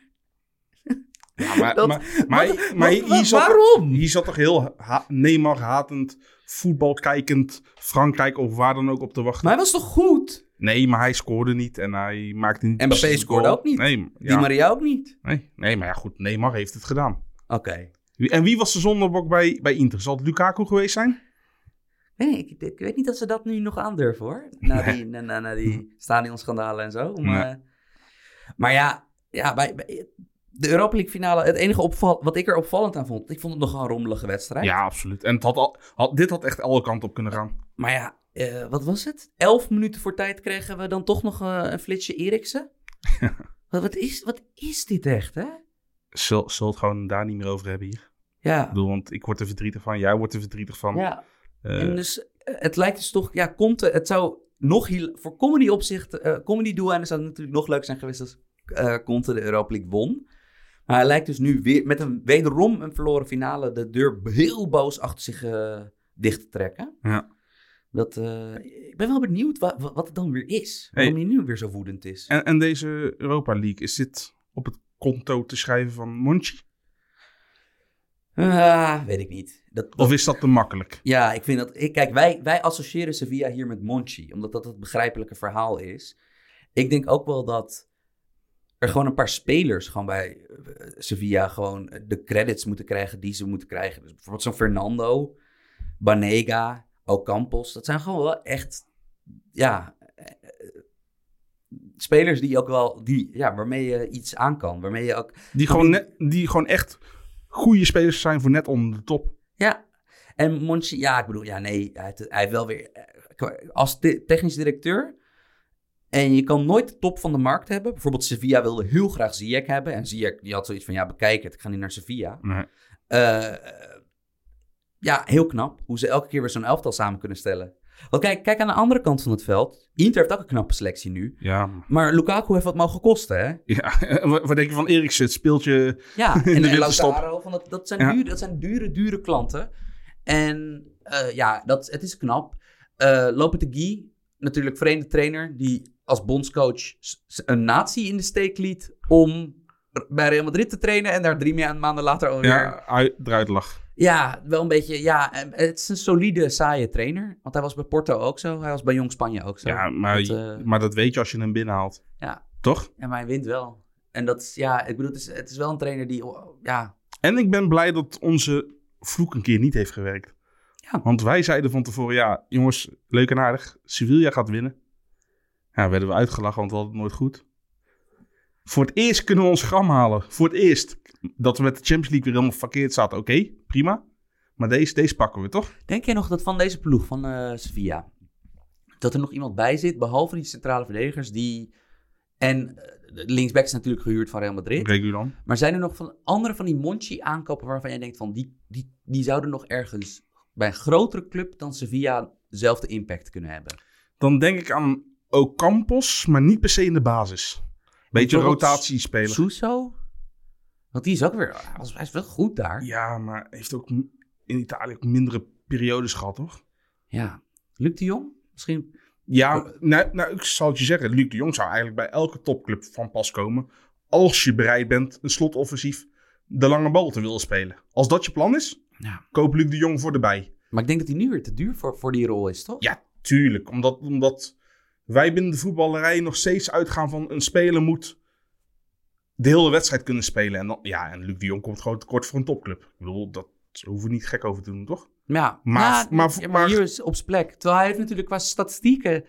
Ja, maar, Dat- maar, maar, Wat- maar wat- hier, wat- zat, waarom? hier zat toch heel ha Neymar hatend, voetbal kijkend, Frankrijk of waar dan ook op te wachten. Maar hij was toch goed? Nee, maar hij scoorde niet en hij maakte niet... Mbappé precies de scoorde ook niet. Nee, Die ja, Maria ook niet. nee, nee, maar ja goed, Neymar heeft het gedaan. Oké. En wie was de zondebok bij, bij Inter? Zal het Lukaku geweest zijn? Nee, ik, ik weet niet of ze dat nu nog aandurven hoor. Na Nee. die, na, na, na die stadionschandalen en zo. Maar, Nee. maar ja, ja bij, bij de Europa League finale, het enige opval, wat ik er opvallend aan vond, ik vond het nog een rommelige wedstrijd. Ja, absoluut. En het had al, had, dit had echt alle kanten op kunnen gaan. Maar ja, eh, wat was het? Elf minuten voor tijd kregen we dan toch nog eh, een flitsje Eriksen. wat, wat, is, wat is dit echt, hè? Zul, zul het gewoon daar niet meer over hebben hier? Ik Ja. bedoel, want ik word er verdrietig van, jij wordt er verdrietig van. ja. Eh, En dus, eh, het lijkt dus toch, ja, Conte, het zou nog heel, voor comedy opzicht, eh comedy doeleinden zou het natuurlijk nog leuk zijn geweest als Conte de Europa League won. Maar hij lijkt dus nu weer met een wederom een verloren finale de deur heel boos achter zich eh, dicht te trekken. Ja. Dat, ik ben wel benieuwd wa- wa- wat het dan weer is. Hey. Waarom hij nu weer zo woedend is. en, en deze Europa League, is dit op het konto te schrijven van Monchi? Ah, weet ik niet. Dat, dat- Of is dat te makkelijk? ja, ik vind dat. Ik, kijk, wij, wij associëren Sevilla hier met Monchi, omdat dat het begrijpelijke verhaal is. Ik denk ook wel dat er gewoon een paar spelers gewoon bij eh, Sevilla gewoon de credits moeten krijgen die ze moeten krijgen. Dus bijvoorbeeld zo'n Fernando, Banega, Ocampos. Dat zijn gewoon wel echt, ja, spelers die ook wel, die, ja, waarmee je iets aan kan. Waarmee je ook Die gewoon, net, die gewoon echt goede spelers zijn voor net onder de top. Ja, en Monchi, ja, ik bedoel, ja, nee, hij hij heeft wel weer, als technisch directeur, en je kan nooit de top van de markt hebben. Bijvoorbeeld Sevilla wilde heel graag Ziyech hebben, en Ziyech, die had zoiets van, ja, bekijk het, ik ga niet naar Sevilla. Nee. Eh, ja, heel knap, hoe ze elke keer weer zo'n elftal samen kunnen stellen. Want kijk, kijk aan de andere kant van het veld. Inter heeft ook een knappe selectie nu. Ja, Maar Lukaku heeft wat mogen kosten, hè? ja. wat denk je van Eriksen? Het speeltje Ja, In en, de en. Lautaro, van dat, dat, zijn Ja. dure, dat zijn dure, dure klanten. En eh, ja, dat, het is knap. Eh Lopetegui, natuurlijk vreemde trainer, die als bondscoach een natie in de steek liet om bij Real Madrid te trainen en daar drie ma- maanden later alweer... Ja. ja, uit, eruit lag. Wel een beetje, ja, en het is een solide, saaie trainer. Want hij was bij Porto ook zo, hij was bij Jong Spanje ook zo. Ja, maar, Dat, eh, maar dat weet je als je hem binnenhaalt. Ja. Toch? Ja, maar hij wint wel. En dat is, ja, ik bedoel, het is, het is wel een trainer die, ja, En ik ben blij dat onze vloek een keer niet heeft gewerkt. Ja. Want wij zeiden van tevoren, ja, jongens, leuk en aardig. Sevilla gaat winnen. Ja, werden we uitgelachen, want we hadden het nooit goed. Voor het eerst kunnen we ons gram halen. Voor het eerst. Dat we met de Champions League weer helemaal verkeerd zaten. Oké, prima. Maar deze, deze pakken we toch? Denk jij nog dat van deze ploeg, van eh, Sevilla, dat er nog iemand bij zit, behalve die centrale verdedigers, die... En eh, linksback is natuurlijk gehuurd van Real Madrid. Regulan. Maar zijn er nog van andere van die Monchi aankopen waarvan jij denkt van, die, die, die zouden nog ergens bij een grotere club dan Sevilla dezelfde impact kunnen hebben? Dan denk ik aan Ocampos, maar niet per se in de basis. Beetje rotatiespeler. Suso? Want die is ook weer... Hij, was, hij is wel goed daar. Ja, maar heeft ook in Italië ook mindere periodes gehad, toch? Ja. Luc de Jong? Misschien... Ja, nou, nou, ik zal het je zeggen. Luc de Jong zou eigenlijk bij elke topclub van pas komen. Als je bereid bent een slotoffensief de lange bal te willen spelen. Als dat je plan is, Ja. koop Luc de Jong voor erbij. Maar ik denk dat hij nu weer te duur voor, voor die rol is, toch? Ja, tuurlijk. Omdat, omdat wij binnen de voetballerij nog steeds uitgaan van een speler moet de hele wedstrijd kunnen spelen. En, dan, ja, en Luc de Jong komt gewoon tekort voor een topclub. Ik bedoel, dat hoeven we niet gek over te doen, toch? Ja, Maar- maar- ja, maar maar- hier is op zijn plek. Terwijl hij heeft natuurlijk qua statistieken...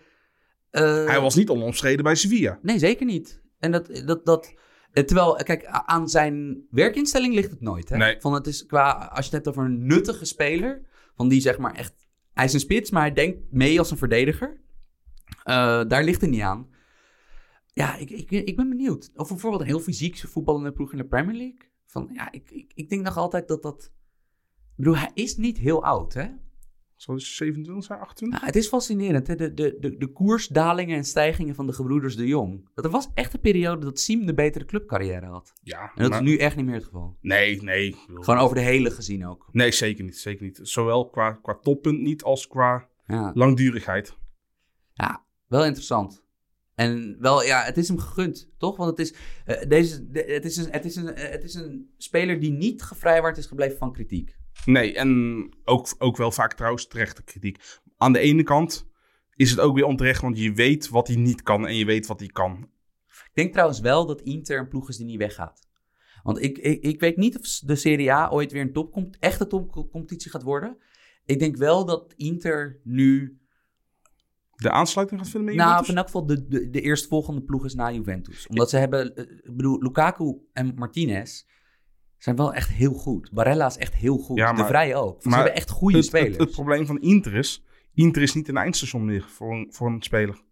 eh, Hij was niet onomstreden bij Sevilla. Nee, zeker niet. En dat... dat, dat eh, terwijl, kijk, aan zijn werkinstelling ligt het nooit. Hè? Nee. Van het is qua, als je het hebt over een nuttige speler, van die zeg maar echt... Hij is een spits, maar hij denkt mee als een verdediger. Eh, daar ligt het niet aan. Ja, ik, ik, ik ben benieuwd. Of bijvoorbeeld een heel fysiek voetballende ploeg in de Premier League. Van, ja, ik, ik, ik denk nog altijd dat dat... Ik bedoel, hij is niet heel oud, hè? Zal hij 27 zijn, 28? Nou, het is fascinerend, hè? De, de, de, de koersdalingen en stijgingen van de gebroeders de Jong. Dat er was echt een periode dat Siem de betere clubcarrière had. Ja, En dat maar- is nu echt niet meer het geval. Nee, nee. Gewoon over de hele gezien ook. Nee, zeker niet. Zeker niet. Zowel qua, qua toppunt niet als qua Ja, langdurigheid. ja wel interessant. En wel, ja, het is hem gegund, toch? Want het is, eh, deze, de- het is, een, het, is een, eh, het is een speler die niet gevrijwaard is gebleven van kritiek. Nee, en ook, ook wel vaak trouwens terechte kritiek. Aan de ene kant is het ook weer onterecht, want je weet wat hij niet kan en je weet wat hij kan. Ik denk trouwens wel dat Inter een ploeg is die niet weggaat. Want ik, ik, ik weet niet of de Serie A ooit weer een echte topcompetitie gaat worden. Ik denk wel dat Inter nu De aansluiting gaat vinden met Nou, in elk geval de, de, de eerstvolgende ploeg is na Juventus. Omdat ze hebben, eh, ik bedoel, Lukaku en Martinez zijn wel echt heel goed. Barella is echt heel goed. Ja, de Vrij ook. ze hebben echt goede het, spelers. het, het probleem van Inter is, Inter is niet een eindstation meer voor een, voor een speler.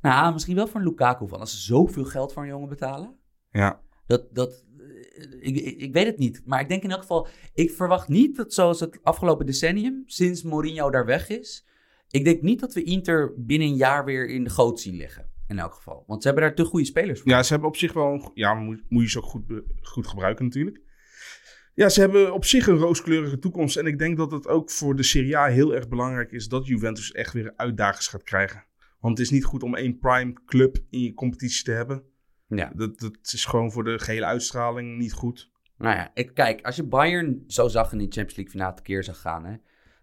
nou, misschien wel voor een Lukaku van. Als ze zoveel geld voor een jongen betalen. Ja, Dat, dat, eh, ik, ik, ik weet het niet. Maar ik denk in elk geval, ik verwacht niet dat zoals het afgelopen decennium, sinds Mourinho daar weg is. Ik denk niet dat we Inter binnen een jaar weer in de goot zien liggen. In elk geval. Want ze hebben daar te goede spelers voor. ja ze hebben op zich wel... een Ja, moet, moet je ze ook goed, goed gebruiken natuurlijk. Ja, ze hebben op zich een rooskleurige toekomst. En ik denk dat het ook voor de Serie A heel erg belangrijk is dat Juventus echt weer uitdagers gaat krijgen. Want het is niet goed om één prime club in je competitie te hebben. ja. Dat, dat is gewoon voor de gehele uitstraling niet goed. Nou ja, ik, kijk, als je Bayern zo zag in die Champions League finale tekeer zag gaan, hè,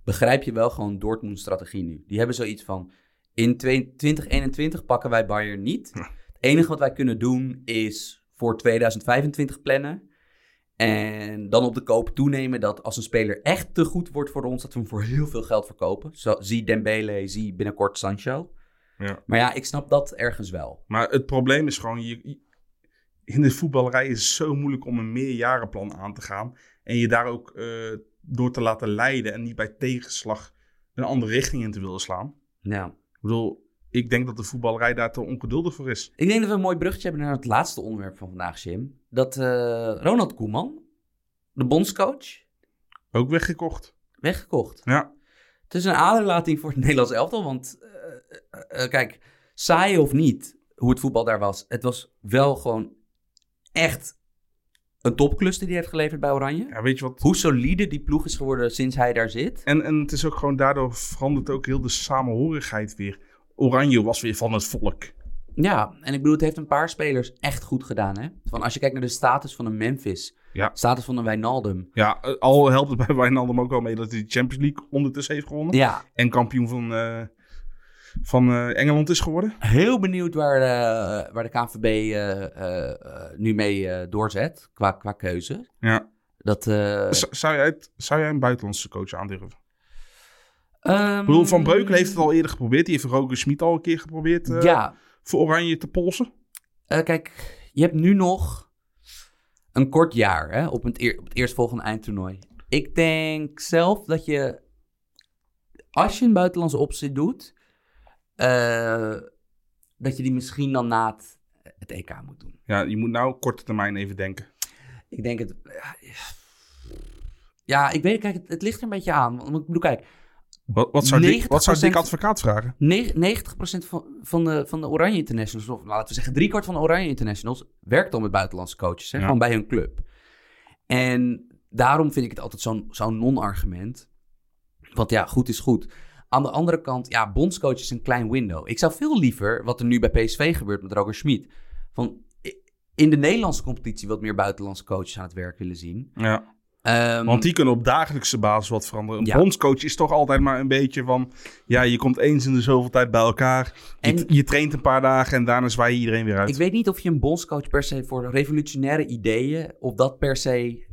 begrijp je wel gewoon Dortmund's strategie nu. Die hebben zoiets van, in twee- 2021 pakken wij Bayern niet. Het enige wat wij kunnen doen is voor 2025 plannen. En dan op de koop toenemen dat als een speler echt te goed wordt voor ons, dat we hem voor heel veel geld verkopen. Zo, zie Dembele, zie binnenkort Sancho. Ja. Maar ja, ik snap dat ergens wel. Maar het probleem is gewoon, je, je- in de voetballerij is het zo moeilijk om een meerjarenplan aan te gaan. En je daar ook eh, door te laten leiden en niet bij tegenslag een andere richting in te willen slaan. Ja. Ik bedoel, ik denk dat de voetballerij daar te ongeduldig voor is. Ik denk dat we een mooi bruggetje hebben naar het laatste onderwerp van vandaag, Jim. Dat eh, Ronald Koeman, de bondscoach, Ook weggekocht. weggekocht. Ja, Het is een aderlating voor het Nederlands elftal, want eh, kijk, saai of niet, hoe het voetbal daar was, het was wel gewoon echt een topklus die hij heeft geleverd bij Oranje. ja weet je wat? Hoe solide die ploeg is geworden sinds hij daar zit. En, en het is ook gewoon, daardoor verandert ook heel de samenhorigheid weer. Oranje was weer van het volk. Ja, en ik bedoel, het heeft een paar spelers echt goed gedaan. Hè? Van als je kijkt naar de status van een Memphis, Ja. status van een Wijnaldum. Ja, eh, al helpt het bij Wijnaldum ook wel mee dat hij de Champions League ondertussen heeft gewonnen. Ja, En kampioen van, eh, van eh, Engeland is geworden. Heel benieuwd waar, eh, waar de KNVB eh, nu mee doorzet qua, qua keuze. Ja. Dat, zou, jij het, zou jij een buitenlandse coach aandurven? ehm, Ik bedoel, Van Breukelen heeft het al eerder geprobeerd. Die heeft Roger Smit al een keer geprobeerd ja, voor Oranje te polsen. kijk, je hebt nu nog een kort jaar hè, op, het eer, op het eerstvolgende eindtoernooi. Ik denk zelf dat je, als je een buitenlandse optie doet, eh, dat je die misschien dan na het, het EK moet doen. Ja, je moet nou korte termijn even denken. Ik denk het. Ja, ja, ik weet, kijk, het, het ligt er een beetje aan. Want ik bedoel, kijk, Wat, wat, zou Dick, 90% wat zou Dick Advocaat vragen? Ne- 90% van, van, de, van de Oranje Internationals, of laten we zeggen driekwart van de Oranje Internationals, werkt al met buitenlandse coaches. Hè, Ja. Gewoon bij hun club. En daarom vind ik het altijd zo'n zo'n non-argument. Want ja, goed is goed. Aan de andere kant, ja, bondscoach is een klein window. Ik zou veel liever, wat er nu bij PSV gebeurt met Roger Schmid, van in de Nederlandse competitie wat meer buitenlandse coaches aan het werk willen zien. Ja. Ehm, Want die kunnen op dagelijkse basis wat veranderen. Een Ja. bondscoach is toch altijd maar een beetje van... Ja, je komt eens in de zoveel tijd bij elkaar. Je, En- je traint een paar dagen en daarna zwaai je iedereen weer uit. Ik weet niet of je een bondscoach per se voor revolutionaire ideeën, of dat per se,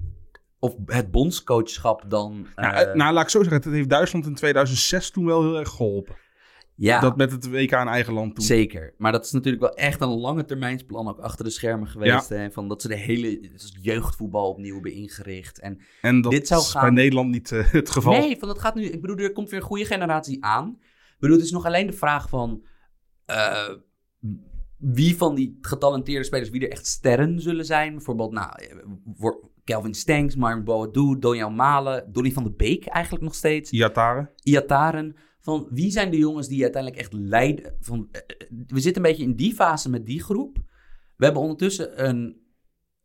of het bondscoachschap dan. nou, eh, nou, laat ik zo zeggen. Het heeft Duitsland in 2006 toen wel heel erg geholpen. ja, Dat met het WK in eigen land toen. zeker. Maar dat is natuurlijk wel echt een lange termijnsplan ook achter de schermen geweest. Hè, van dat ze de hele jeugdvoetbal opnieuw hebben ingericht. En En dat Dit zou is gaan- bij Nederland niet eh, het geval. Nee, van dat gaat nu. Ik bedoel, er komt weer een goede generatie aan. Ik bedoel, het is nog alleen de vraag van. eh, wie van die getalenteerde spelers, wie er echt sterren zullen zijn. Bijvoorbeeld, nou, Kelvin Stenks, Martin Boadu, Donjan Malen, Donny van de Beek eigenlijk nog steeds. Iataren. Iataren. Van wie zijn de jongens die uiteindelijk echt leiden? Van, eh, eh, we zitten een beetje in die fase met die groep. We hebben ondertussen een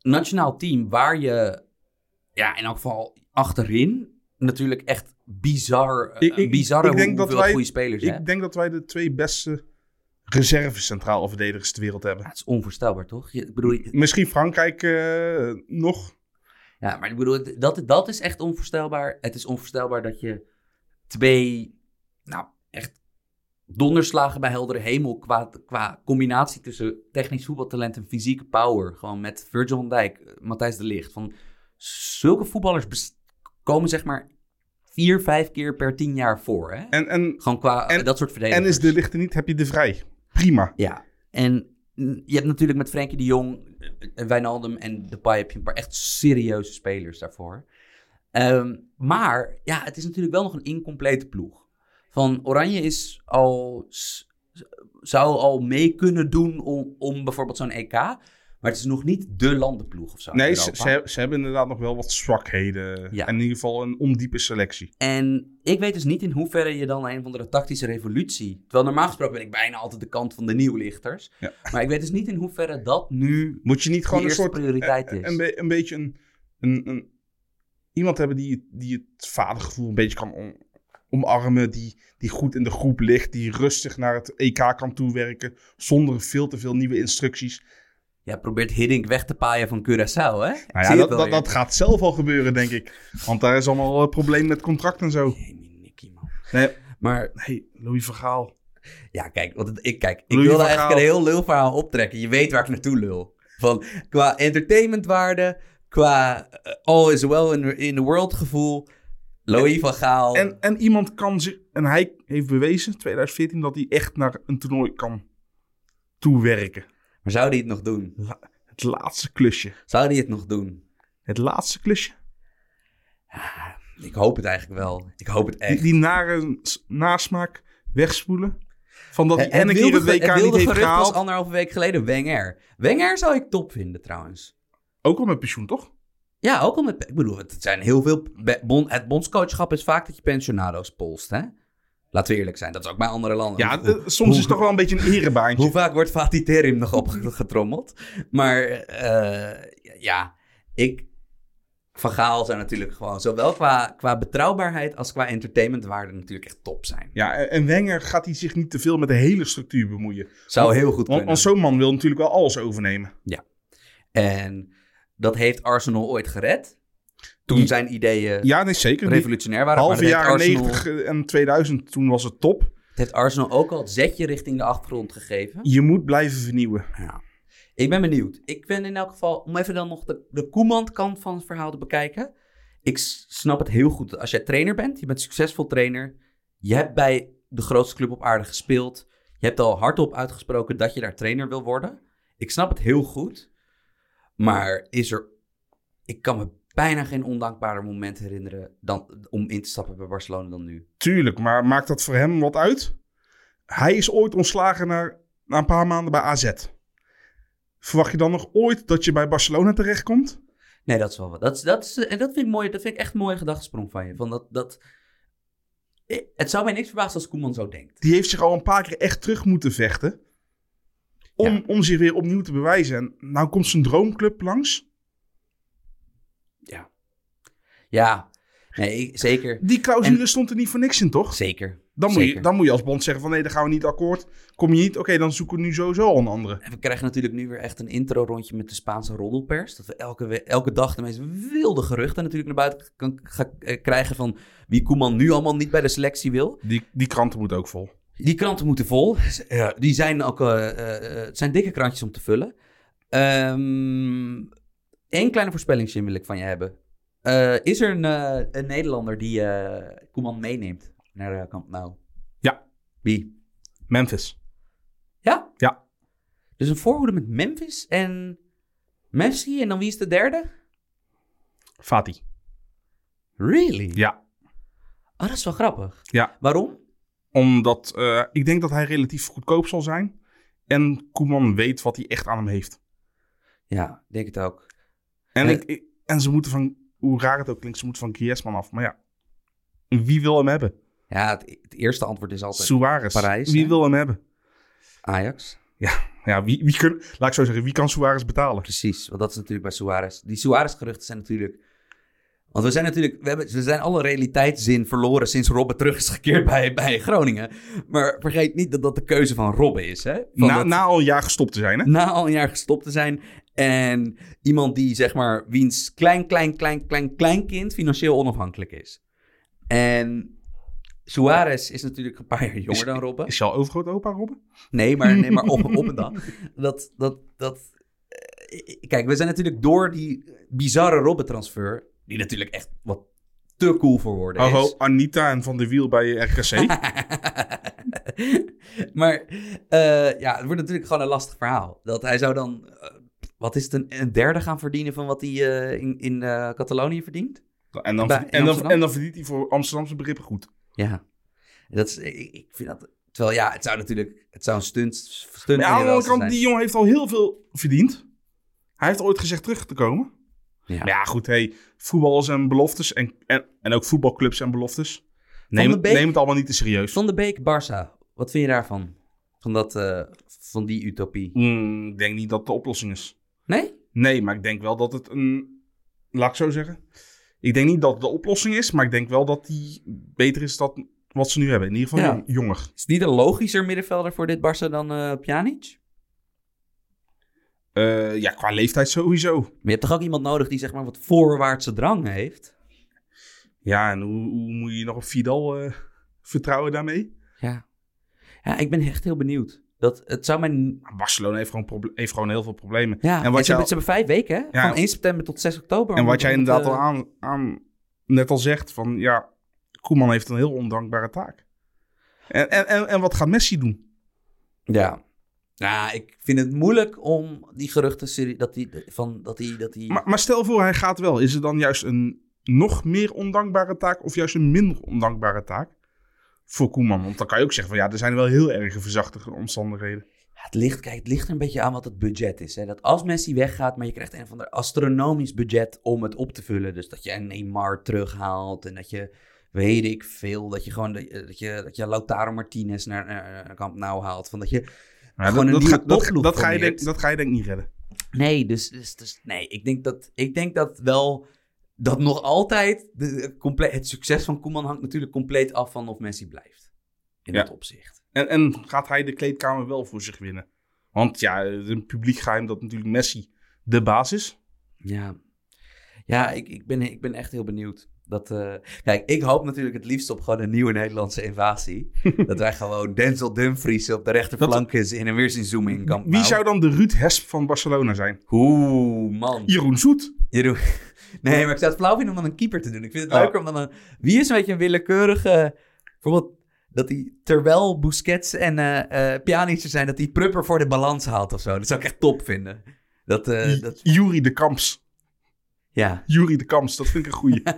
nationaal team waar je, ja, in elk geval achterin, natuurlijk echt bizar, eh, Ik- ik- bizarre ik denk dat wij- goede spelers Ik denk dat wij de twee beste reserve centraal verdedigers ter wereld hebben. Het is onvoorstelbaar, toch? Je, ik bedoel, Misschien Frankrijk nog. Ja, maar ik bedoel, dat, dat is echt onvoorstelbaar. Het is onvoorstelbaar dat je twee, nou, echt donderslagen bij heldere hemel qua, qua combinatie tussen technisch voetbaltalent en fysieke power. Gewoon met Virgil van Dijk, eh, Matthijs de Ligt. Van zulke voetballers komen zeg maar vier, vijf keer per tijn jaar voor. Hè? En, en, Gewoon qua en- dat soort verdedigers. en is de lichter niet, heb je de vrij. Prima. Ja, en mm, je hebt natuurlijk met Frenkie de Jong, eh, Wijnaldum en Depay heb je een paar echt serieuze spelers daarvoor. Ehm, maar ja, het is natuurlijk wel nog een incomplete ploeg. Van Oranje is al, zou al mee kunnen doen om, om bijvoorbeeld zo'n EK. Maar het is nog niet de landenploeg of zo. Nee, ze, ze, ze hebben inderdaad nog wel wat zwakheden. Ja. En in ieder geval een ondiepe selectie. En ik weet dus niet in hoeverre je dan een of andere tactische revolutie. Terwijl normaal gesproken ben ik bijna altijd de kant van de nieuwlichters. Ja. Maar ik weet dus niet in hoeverre dat nu Moet je niet gewoon een soort... prioriteit eh, is. Een, be- een beetje een, een, een... Iemand hebben die, die het vadergevoel een beetje kan om- omarmen. Die, die goed in de groep ligt. Die rustig naar het EK kan toewerken. Zonder veel te veel nieuwe instructies. Ja, probeert Hiddink weg te paaien van Curaçao, hè? Nou ja, dat, dat, dat gaat zelf al gebeuren, denk ik. Want daar is allemaal een probleem met contract en zo. Jemie, Nicky, man. Nee, Maar hey, Louis Vergaal. ja, kijk, want ik, kijk, ik wilde eigenlijk een heel lulverhaal optrekken. Je weet waar ik naartoe lul. Van, qua entertainmentwaarde, qua eh, all is well in, in the world gevoel. Louis van Gaal. En, en iemand kan zich... En hij heeft bewezen, 2014, dat hij echt naar een toernooi kan toewerken. Maar zou die het nog doen? Het laatste klusje. Zou die het nog doen? Het laatste klusje. Ik hoop het eigenlijk wel. Ik hoop het Die, echt. die nare s- nasmaak wegspoelen. Van dat hij en een het keer het WK het niet wilde heeft was gehaald. anderhalve week geleden Wenger. Wenger zou ik top vinden trouwens. Ook al met pensioen, toch? Ja, ook al met... Ik bedoel, het zijn heel veel... bon- het bondscoachschap is vaak dat je pensionado's polst, hè? Laten we eerlijk zijn. Dat is ook bij andere landen. Ja, Hoe- soms hoe- is het toch wel een beetje een erebaantje. Hoe vaak wordt Fatih Terim nog opgetrommeld? Maar eh, ja, ik... Van Gaal zou natuurlijk gewoon zowel qua, qua betrouwbaarheid als qua entertainmentwaarde natuurlijk echt top zijn. Ja, en en Wenger gaat hij zich niet te veel met de hele structuur bemoeien. Zou heel goed kunnen. want zo'n man wil natuurlijk wel alles overnemen. En dat heeft Arsenal ooit gered. Toen zijn ideeën Ja, nee, zeker. Revolutionair waren. halve jaren Arsenal, 90 en 2000, toen was het top. Het heeft Arsenal ook al het zetje richting de achtergrond gegeven. Je moet blijven vernieuwen. Ja. Ik ben benieuwd. Ik ben in elk geval, om even dan nog de, de Koeman-kant van het verhaal te bekijken. Ik snap het heel goed. Als jij trainer bent, je bent succesvol trainer. Je hebt bij de grootste club op aarde gespeeld. Je hebt al hardop uitgesproken dat je daar trainer wil worden. Ik snap het heel goed. Maar is er... Ik kan me bijna geen ondankbaarder moment herinneren dan, om in te stappen bij Barcelona dan nu. Tuurlijk, maar maakt dat voor hem wat uit? Hij is ooit ontslagen na, na een paar maanden bij AZ. Verwacht je dan nog ooit dat je bij Barcelona terechtkomt? Nee, dat is wel wat. Dat, is- dat, is, en dat vind ik mooi. Dat vind ik echt een mooie gedachtesprong van je. Van dat, dat, Eh, Het zou mij niks verbazen als Koeman zo denkt. Die heeft zich al een paar keer echt terug moeten vechten. Om, Ja. om zich weer opnieuw te bewijzen. En nou komt zijn droomclub langs. Ja. Ja, nee, zeker. Die clausule En- stond er niet voor niks in, toch? Zeker. Dan moet, je, dan moet je als bond zeggen van nee, daar gaan we niet akkoord. Kom je niet, oké, dan zoeken we nu sowieso al een andere. En we krijgen natuurlijk nu weer echt een intro-rondje met de Spaanse roddelpers. Dat we elke, elke dag de meest wilde geruchten natuurlijk naar buiten kan, eh, krijgen van wie Koeman nu allemaal niet bij de selectie wil. Die, die kranten moeten ook vol. Die kranten moeten vol. Ja, die zijn ook eh, eh, eh, het zijn dikke krantjes om te vullen. Eén kleine voorspellingsje wil ik van je hebben. Eh, is er een, eh, een Nederlander die eh, Koeman meeneemt naar Camp Nou? Ja. Wie? Memphis. Ja? Ja. Dus een voorhoede met Memphis en Messi. En dan wie is de derde? Fati. Really? Ja. Oh, dat is wel grappig. Ja. Waarom? Omdat ik denk dat hij relatief goedkoop zal zijn. En Koeman weet wat hij echt aan hem heeft. Ja, denk het ook. En, ik- en ze moeten van, hoe raar het ook klinkt, ze moeten van Griezmann af. Maar ja, wie wil hem hebben? Ja, het, het eerste antwoord is altijd Suarez. Parijs, Wie hè? wil hem hebben? Ajax. Ja, wie, wie kun, laat ik zo zeggen, wie kan Suarez betalen? Precies, want dat is natuurlijk bij Suarez. Die Suarez-geruchten zijn natuurlijk... Want we zijn natuurlijk... We, hebben, we zijn alle realiteitszin verloren sinds Robben terug is gekeerd bij, bij Groningen. Maar vergeet niet dat dat de keuze van Robben is, hè? Van Na, dat- na al een jaar gestopt te zijn, hè? na al een jaar gestopt te zijn. En iemand die, zeg maar, wiens klein, klein, klein, klein, kleinkind financieel onafhankelijk is. En Suarez is natuurlijk een paar jaar jonger Is- dan Robben. Is je al overgrootopa, Robben? Nee, maar, nee, maar op, op een dag. Dat, dat, dat, eh, kijk, we zijn natuurlijk door die bizarre Robben-transfer, die natuurlijk echt wat te cool voor woorden is. Oh, oh, Anita en Van der Wiel bij RKC. maar eh, ja, het wordt natuurlijk gewoon een lastig verhaal. Dat hij zou dan, eh, wat is het, een, een derde gaan verdienen van wat hij eh, in, in eh, Catalonië verdient? en, dan, Bij- en, dan, en dan verdient hij voor Amsterdamse begrippen goed. Ja, dat is, ik, ik vind dat, terwijl ja, het zou natuurlijk, het zou een stunt, stunt Maar aan de andere kant, zijn. die jongen heeft al heel veel verdiend. Hij heeft ooit gezegd terug te komen. Ja. Maar ja, goed, hey, voetbal zijn beloftes en, en, en ook voetbalclubs en beloftes. Neem, de het- Beek- neem het allemaal niet te serieus. Van de Beek, Barça, wat vind je daarvan? Van, dat, eh, van die utopie? Mm, ik denk niet dat het de oplossing is. Nee? Nee, maar ik denk wel dat het een... Laat ik zo zeggen. Ik denk niet dat het de oplossing is, maar ik denk wel dat die beter is dan wat ze nu hebben. In ieder geval Ja. jong- jonger. Is het niet een logischer middenvelder voor dit Barça dan eh Pjanic? Eh, ja, qua leeftijd sowieso. Maar je hebt toch ook iemand nodig die zeg maar wat voorwaartse drang heeft? Ja, en hoe, hoe moet je nog op Vidal eh, vertrouwen daarmee? Ja. Ja, ik ben echt heel benieuwd. Dat, het zou mijn... Barcelona heeft gewoon, heeft gewoon heel veel problemen. Ja, en en wat, ze, hebben, ze hebben vijf weken, hè? Ja. Van 1 september tot 6 oktober. en wat jij inderdaad eh, al aan, aan net al zegt, van ja, Koeman heeft een heel ondankbare taak. En, en, en, en wat gaat Messi doen? Ja. Ja, ik vind het moeilijk om die geruchten serie- dat die, van, dat die, dat die... Maar, maar stel voor, hij gaat wel. Is het dan juist een nog meer ondankbare taak of juist een minder ondankbare taak voor Koeman? Want dan kan je ook zeggen van ja, er zijn wel heel erg verzachte omstandigheden. Ja, het, ligt, kijk, het ligt er een beetje aan wat het budget is. Hè? Dat als Messi weggaat, maar je krijgt een van de astronomisch budget om het op te vullen. Dus dat je een Neymar terughaalt en dat je, weet ik veel, dat je gewoon dat je, dat je, dat Lautaro Martinez naar, naar, Camp Nou haalt. Van dat je Ja, gewoon een dat, ga, dat, topploeg dat, ga je denk, dat ga je denk ik niet redden. Nee, dus, dus, dus nee, ik denk dat, ik denk dat wel, dat nog altijd, de, comple- het succes van Koeman hangt natuurlijk compleet af van of Messi blijft. In Ja. dat opzicht. En, en gaat hij de kleedkamer wel voor zich winnen? Want ja, het is een publiek geheim dat natuurlijk Messi de baas is. Ja, ja ik, ik, ben, ik ben echt heel benieuwd. Dat, eh, kijk, ik hoop natuurlijk het liefst op gewoon een nieuwe Nederlandse invasie. dat wij gewoon Denzel Dumfries op de rechterflank is in een weersinzooming in kamp. Wie zou dan de Ruud Hesp van Barcelona zijn? Oeh, man. Jeroen Zoet. Jeroen. Nee, maar ik zou het flauw vinden om dan een keeper te doen. Ik vind het Oh. leuker om dan een... Wie is een beetje een willekeurige... Bijvoorbeeld dat hij terwijl Busquets en Pjanic er zijn... dat hij Prupper voor de balans haalt of zo. Dat zou ik echt top vinden. Dat, eh, dat, Jury de Kamps. ja. Jury de Kamps, dat vind ik een goeie.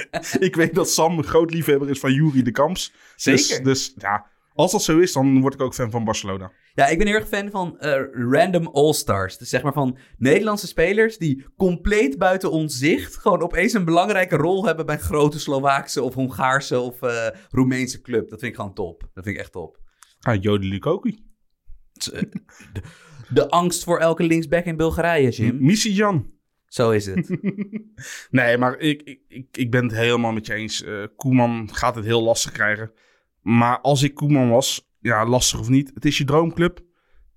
ik weet dat Sam een groot liefhebber is van Jury de Kamps. Dus, Zeker. dus ja, Als dat zo is, dan word ik ook fan van Barcelona. Ja, ik ben heel erg fan van eh, random all-stars. Dus zeg maar van Nederlandse spelers die compleet buiten ons zicht... gewoon opeens een belangrijke rol hebben bij een grote Slovaakse of Hongaarse of eh, Roemeense club. Dat vind ik gewoon top. Dat vind ik echt top. Ah, Jode Lukoki. De, de angst voor elke linksback in Bulgarije, Jim. Missie Jan. Zo is het. Nee, maar ik, ik, ik, ben het helemaal met je eens. Eh, Koeman gaat het heel lastig krijgen. Maar als ik Koeman was, ja, lastig of niet, het is je droomclub.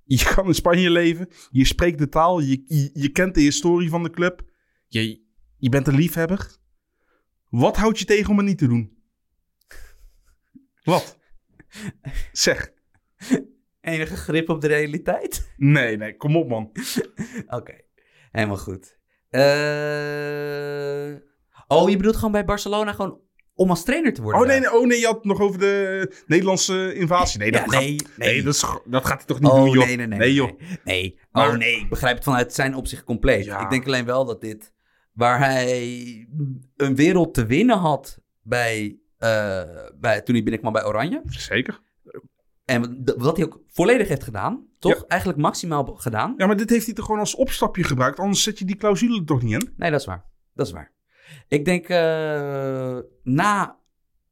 Je kan in Spanje leven. Je spreekt de taal. Je, je, je kent de historie van de club. Je, je bent een liefhebber. Wat houdt je tegen om het niet te doen? Wat? Zeg. Enige grip op de realiteit? Nee, nee, kom op man. Oké, helemaal goed. Eh, Oh, je bedoelt gewoon bij Barcelona gewoon om als trainer te worden? Oh nee, oh nee, je had het nog over de Nederlandse invasie. Nee, dat, Ja, gaat, nee, nee. nee. dat, is, dat gaat hij toch niet Oh, doen, joh. nee, nee, nee. Nee, joh. Nee. Maar- oh nee, ik begrijp het vanuit zijn opzicht compleet. Ja. Ik denk alleen wel dat dit, waar hij een wereld te winnen had bij, eh, bij toen hij binnenkwam bij Oranje. Zeker. En wat hij ook volledig heeft gedaan, toch? Ja. Eigenlijk maximaal gedaan. Ja, maar dit heeft hij toch gewoon als opstapje gebruikt? Anders zet je die clausule er toch niet in? Nee, dat is waar. Dat is waar. Ik denk eh, na...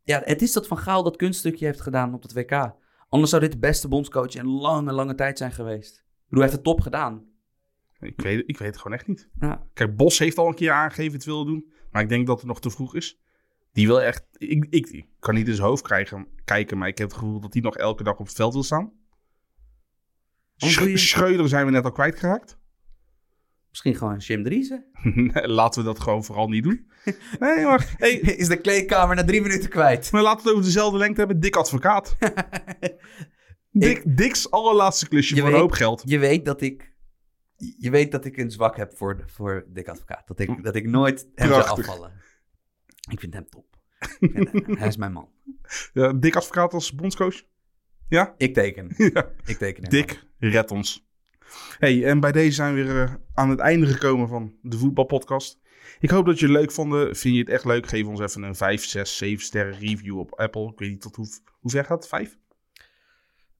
Ja, het is dat Van Gaal dat kunststukje heeft gedaan op het WK. Anders zou dit de beste bondscoach in lange, lange tijd zijn geweest. Ik bedoel, hij heeft het top gedaan. Ik weet, ik weet het gewoon echt niet. Ja. Kijk, Bos heeft al een keer aangegeven het wil doen. Maar ik denk dat het nog te vroeg is. Die wil echt... Ik, ik, ik kan niet in zijn hoofd krijgen, kijken, maar ik heb het gevoel dat hij nog elke dag op het veld wil staan. Sch Schreuder zijn we net al kwijtgeraakt. Misschien gewoon Jim Driessen. Nee, laten we dat gewoon vooral niet doen. Nee, maar, hey, Is de kleedkamer na drie minuten kwijt. maar laten we het over dezelfde lengte hebben. Dik advocaat. Dik, Dik's allerlaatste klusje Je voor een hoop geld. Je weet dat ik... Je weet dat ik een zwak heb voor, voor Dick Advocaat. Dat ik, dat ik nooit hem zou afvallen. Ik vind hem top. Ik vind hij is mijn man. Ja, Dik advocaat als bondscoach. Ja? Ik teken. ja. Ik teken. Dik, red ons. Hey, en bij deze zijn we weer eh, aan het einde gekomen van de voetbalpodcast. Ik hoop dat je het leuk vonden. Vind je het echt leuk? Geef ons even een 5, 6, 7 sterren review op Apple. Ik weet niet tot hoe, hoe ver gaat het? 5?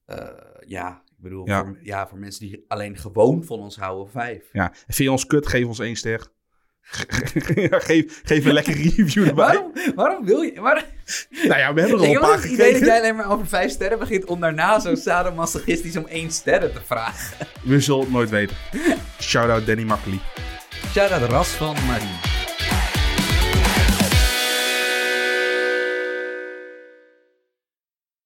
Eh, ja, ik bedoel, Ja. Voor, ja, voor mensen die alleen gewoon van ons houden, vijf. Ja. En vind je ons kut? Geef ons één ster. Geef, geef een lekkere review erbij. Waarom, waarom wil je... Waar, Nou ja, we hebben er al ik een heb paar het idee dat gekregen. jij alleen maar over vijf sterren begint om daarna zo sadomasochistisch om één sterren te vragen. We zullen het nooit weten. Shout-out Danny Makkely. Shout-out Ras van Marie.